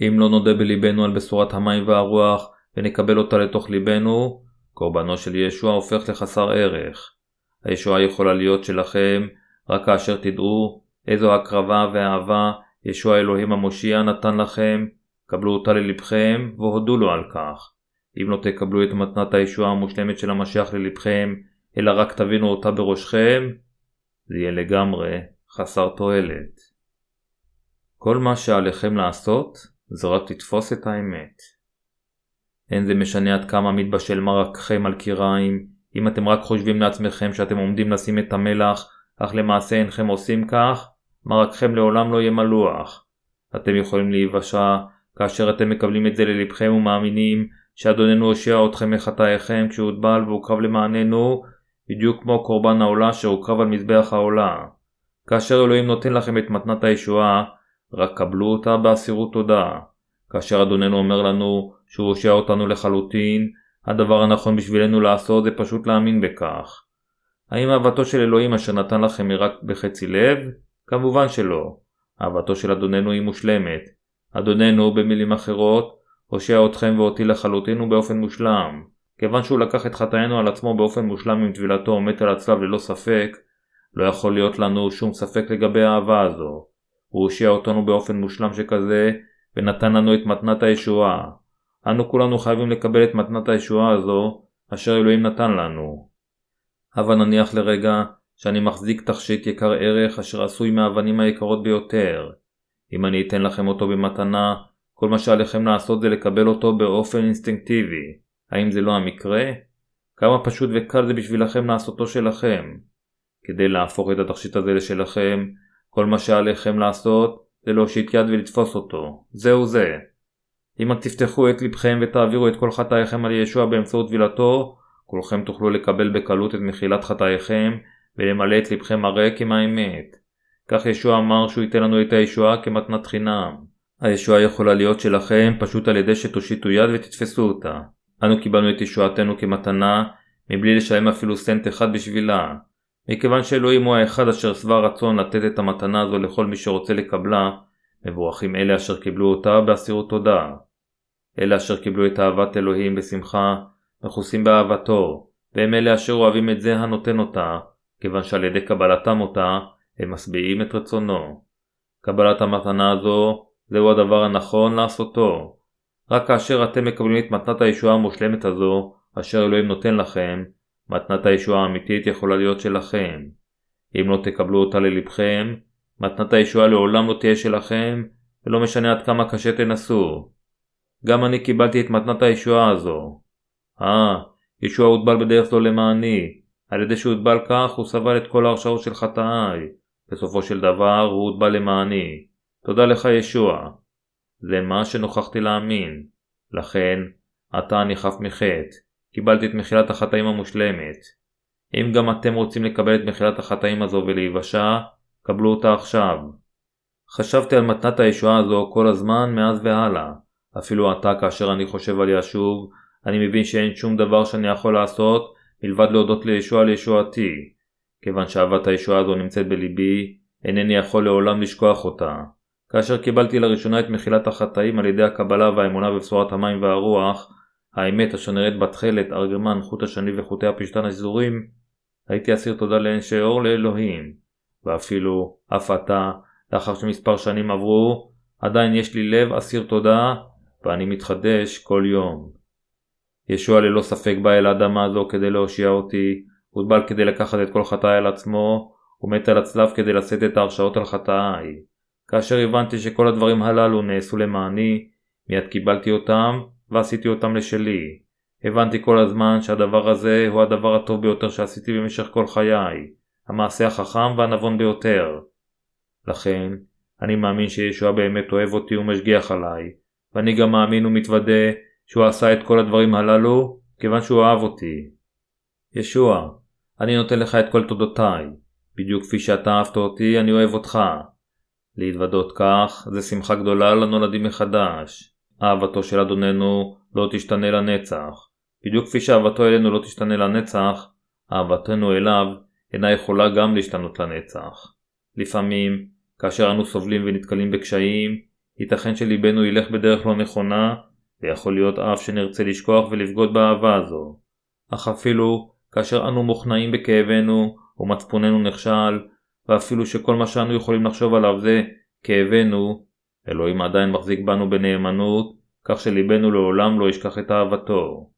אם לא נודה בליבנו על בשורת המים והרוח ונקבל אותה לתוך ליבנו, קורבנו של ישוע הופך לחסר ערך. הישועה יכולה להיות שלכם רק כאשר תדעו איזו הקרבה ואהבה ישוע אלוהים המושיע נתן לכם, קבלו אותה ללבכם והודו לו על כך. אם לא תקבלו את מתנת הישועה המושלמת של המשיח ללבכם, אלא רק תבינו אותה בראשכם, זה יהיה לגמרי חסר תועלת. כל מה שעליכם לעשות זה רק לתפוס את האמת. אין זה משנה עד כמה מתבשל מרקכם על קיריים, אם אתם רק חושבים לעצמכם שאתם עומדים לשים את המלח, אך למעשה אינכם עושים כך, מרקכם לעולם לא יהיה מלוח. אתם יכולים להיוושע כאשר אתם מקבלים את זה ללבכם ומאמינים שאדוננו הושיע אתכם מחטאיכם כשהוטבל והוקרב למעננו, בדיוק כמו קורבן העולה שהוקרב על מזבח העולה. כאשר אלוהים נותן לכם את מתנת הישועה, רק קבלו אותה באסירות תודה. כאשר אדוננו אומר לנו שהוא הושיע אותנו לחלוטין, הדבר הנכון בשבילנו לעשות זה פשוט להאמין בכך. האם אהבתו של אלוהים אשר נתן לכם היא רק בחצי לב? כמובן שלא. אהבתו של אדוננו היא מושלמת. אדוננו, במילים אחרות, הושיע אתכם ואותי לחלוטין ובאופן מושלם. כיוון שהוא לקח את חטאינו על עצמו באופן מושלם עם טבילתו ומת על הצלב ללא ספק, לא יכול להיות לנו שום ספק לגבי האהבה הזו. הוא הושיע אותנו באופן מושלם שכזה, ונתן לנו את מתנת הישועה. אנו כולנו חייבים לקבל את מתנת הישועה הזו, אשר אלוהים נתן לנו. הבה נניח לרגע שאני מחזיק תכשיט יקר ערך אשר עשוי מהאבנים היקרות ביותר. אם אני אתן לכם אותו במתנה, כל מה שעליכם לעשות זה לקבל אותו באופן אינסטינקטיבי. האם זה לא המקרה? כמה פשוט וקל זה בשבילכם לעשותו שלכם. כדי להפוך את התכשיט הזה לשלכם, כל מה שעליכם לעשות זה להושיט יד ולתפוס אותו. זהו זה. אם תפתחו את לבכם ותעבירו את כל חטאיכם על ישוע באמצעות טבילתו, כולכם תוכלו לקבל בקלות את מחילת חטאיכם ולמלא את לבכם הריק עם האמת. כך ישוע אמר שהוא ייתן לנו את הישועה כמתנת חינם. הישועה יכולה להיות שלכם פשוט על ידי שתושיטו יד ותתפסו אותה. אנו קיבלנו את ישועתנו כמתנה מבלי לשלם אפילו סנט אחד בשבילה. מכיוון שאלוהים הוא האחד אשר שבע רצון לתת את המתנה הזו לכל מי שרוצה לקבלה, מבורכים אלה אשר קיבלו אותה באסירות תודה. אלה אשר קיבלו את אהבת אלוהים בשמחה, מכוסים באהבתו, והם אלה אשר אוהבים את זה הנותן אותה, כיוון שעל ידי קבלתם אותה, הם משביעים את רצונו. קבלת המתנה הזו, זהו הדבר הנכון לעשותו. רק כאשר אתם מקבלים את מתנת הישועה המושלמת הזו, אשר אלוהים נותן לכם, מתנת הישועה האמיתית יכולה להיות שלכם. אם לא תקבלו אותה ללבכם, מתנת הישועה לעולם לא תהיה שלכם, ולא משנה עד כמה קשה תנסו. גם אני קיבלתי את מתנת הישועה הזו. אה, ישוע הוטבל בדרך זו למעני. על ידי שהוטבל כך, הוא סבל את כל ההרשעות של חטאיי. בסופו של דבר, הוא הוטבל למעני. תודה לך ישוע. זה מה שנוכחתי להאמין. לכן, עתה אני חף מחטא. קיבלתי את מחילת החטאים המושלמת. אם גם אתם רוצים לקבל את מחילת החטאים הזו ולהיוושע, קבלו אותה עכשיו. חשבתי על מתנת הישועה הזו כל הזמן מאז והלאה. אפילו עתה כאשר אני חושב על ישוב, אני מבין שאין שום דבר שאני יכול לעשות מלבד להודות לישוע לישועתי. כיוון שאהבת הישועה הזו נמצאת בליבי, אינני יכול לעולם לשכוח אותה. כאשר קיבלתי לראשונה את מחילת החטאים על ידי הקבלה והאמונה בבשורת המים והרוח, האמת אשר נראית בתכלת, ארגמן, חוט השני וחוטי הפשתן השזורים, הייתי אסיר תודה לאין שאור לאלוהים. ואפילו, אף עתה, לאחר שמספר שנים עברו, עדיין יש לי לב אסיר תודה, ואני מתחדש כל יום. ישוע ללא ספק בא אל האדמה הזו כדי להושיע אותי, הוטבל כדי לקחת את כל חטאי על עצמו, ומת על הצלב כדי לשאת את ההרשאות על חטאיי. כאשר הבנתי שכל הדברים הללו נעשו למעני, מיד קיבלתי אותם ועשיתי אותם לשלי. הבנתי כל הזמן שהדבר הזה הוא הדבר הטוב ביותר שעשיתי במשך כל חיי, המעשה החכם והנבון ביותר. לכן, אני מאמין שישוע באמת אוהב אותי ומשגיח עליי, ואני גם מאמין ומתוודה שהוא עשה את כל הדברים הללו כיוון שהוא אהב אותי. ישוע, אני נותן לך את כל תודותיי, בדיוק כפי שאתה אהבת אותי, אני אוהב אותך. להתוודות כך, זה שמחה גדולה לנולדים מחדש. אהבתו של אדוננו לא תשתנה לנצח. בדיוק כפי שאהבתו אלינו לא תשתנה לנצח, אהבתנו אליו אינה יכולה גם להשתנות לנצח. לפעמים, כאשר אנו סובלים ונתקלים בקשיים, ייתכן שליבנו ילך בדרך לא נכונה, ויכול להיות אף שנרצה לשכוח ולבגוד באהבה הזו. אך אפילו כאשר אנו מוכנעים בכאבנו ומצפוננו נכשל, ואפילו שכל מה שאנו יכולים לחשוב עליו זה כאבנו, אלוהים עדיין מחזיק בנו בנאמנות, כך שליבנו לעולם לא ישכח את אהבתו.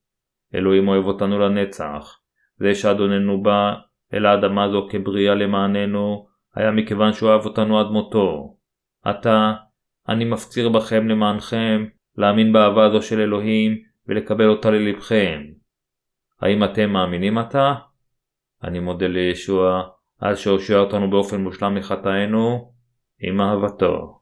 אלוהים אוהב אותנו לנצח. זה שאדוננו בא אל האדמה הזו כבריאה למעננו, היה מכיוון שהוא אהב אותנו עד מותו. עתה, אני מפציר בכם למענכם, להאמין באהבה הזו של אלוהים, ולקבל אותה ללבכם. האם אתם מאמינים עתה? אני מודה לישוע על שהושיע אותנו באופן מושלם מחטאינו, עם אהבתו.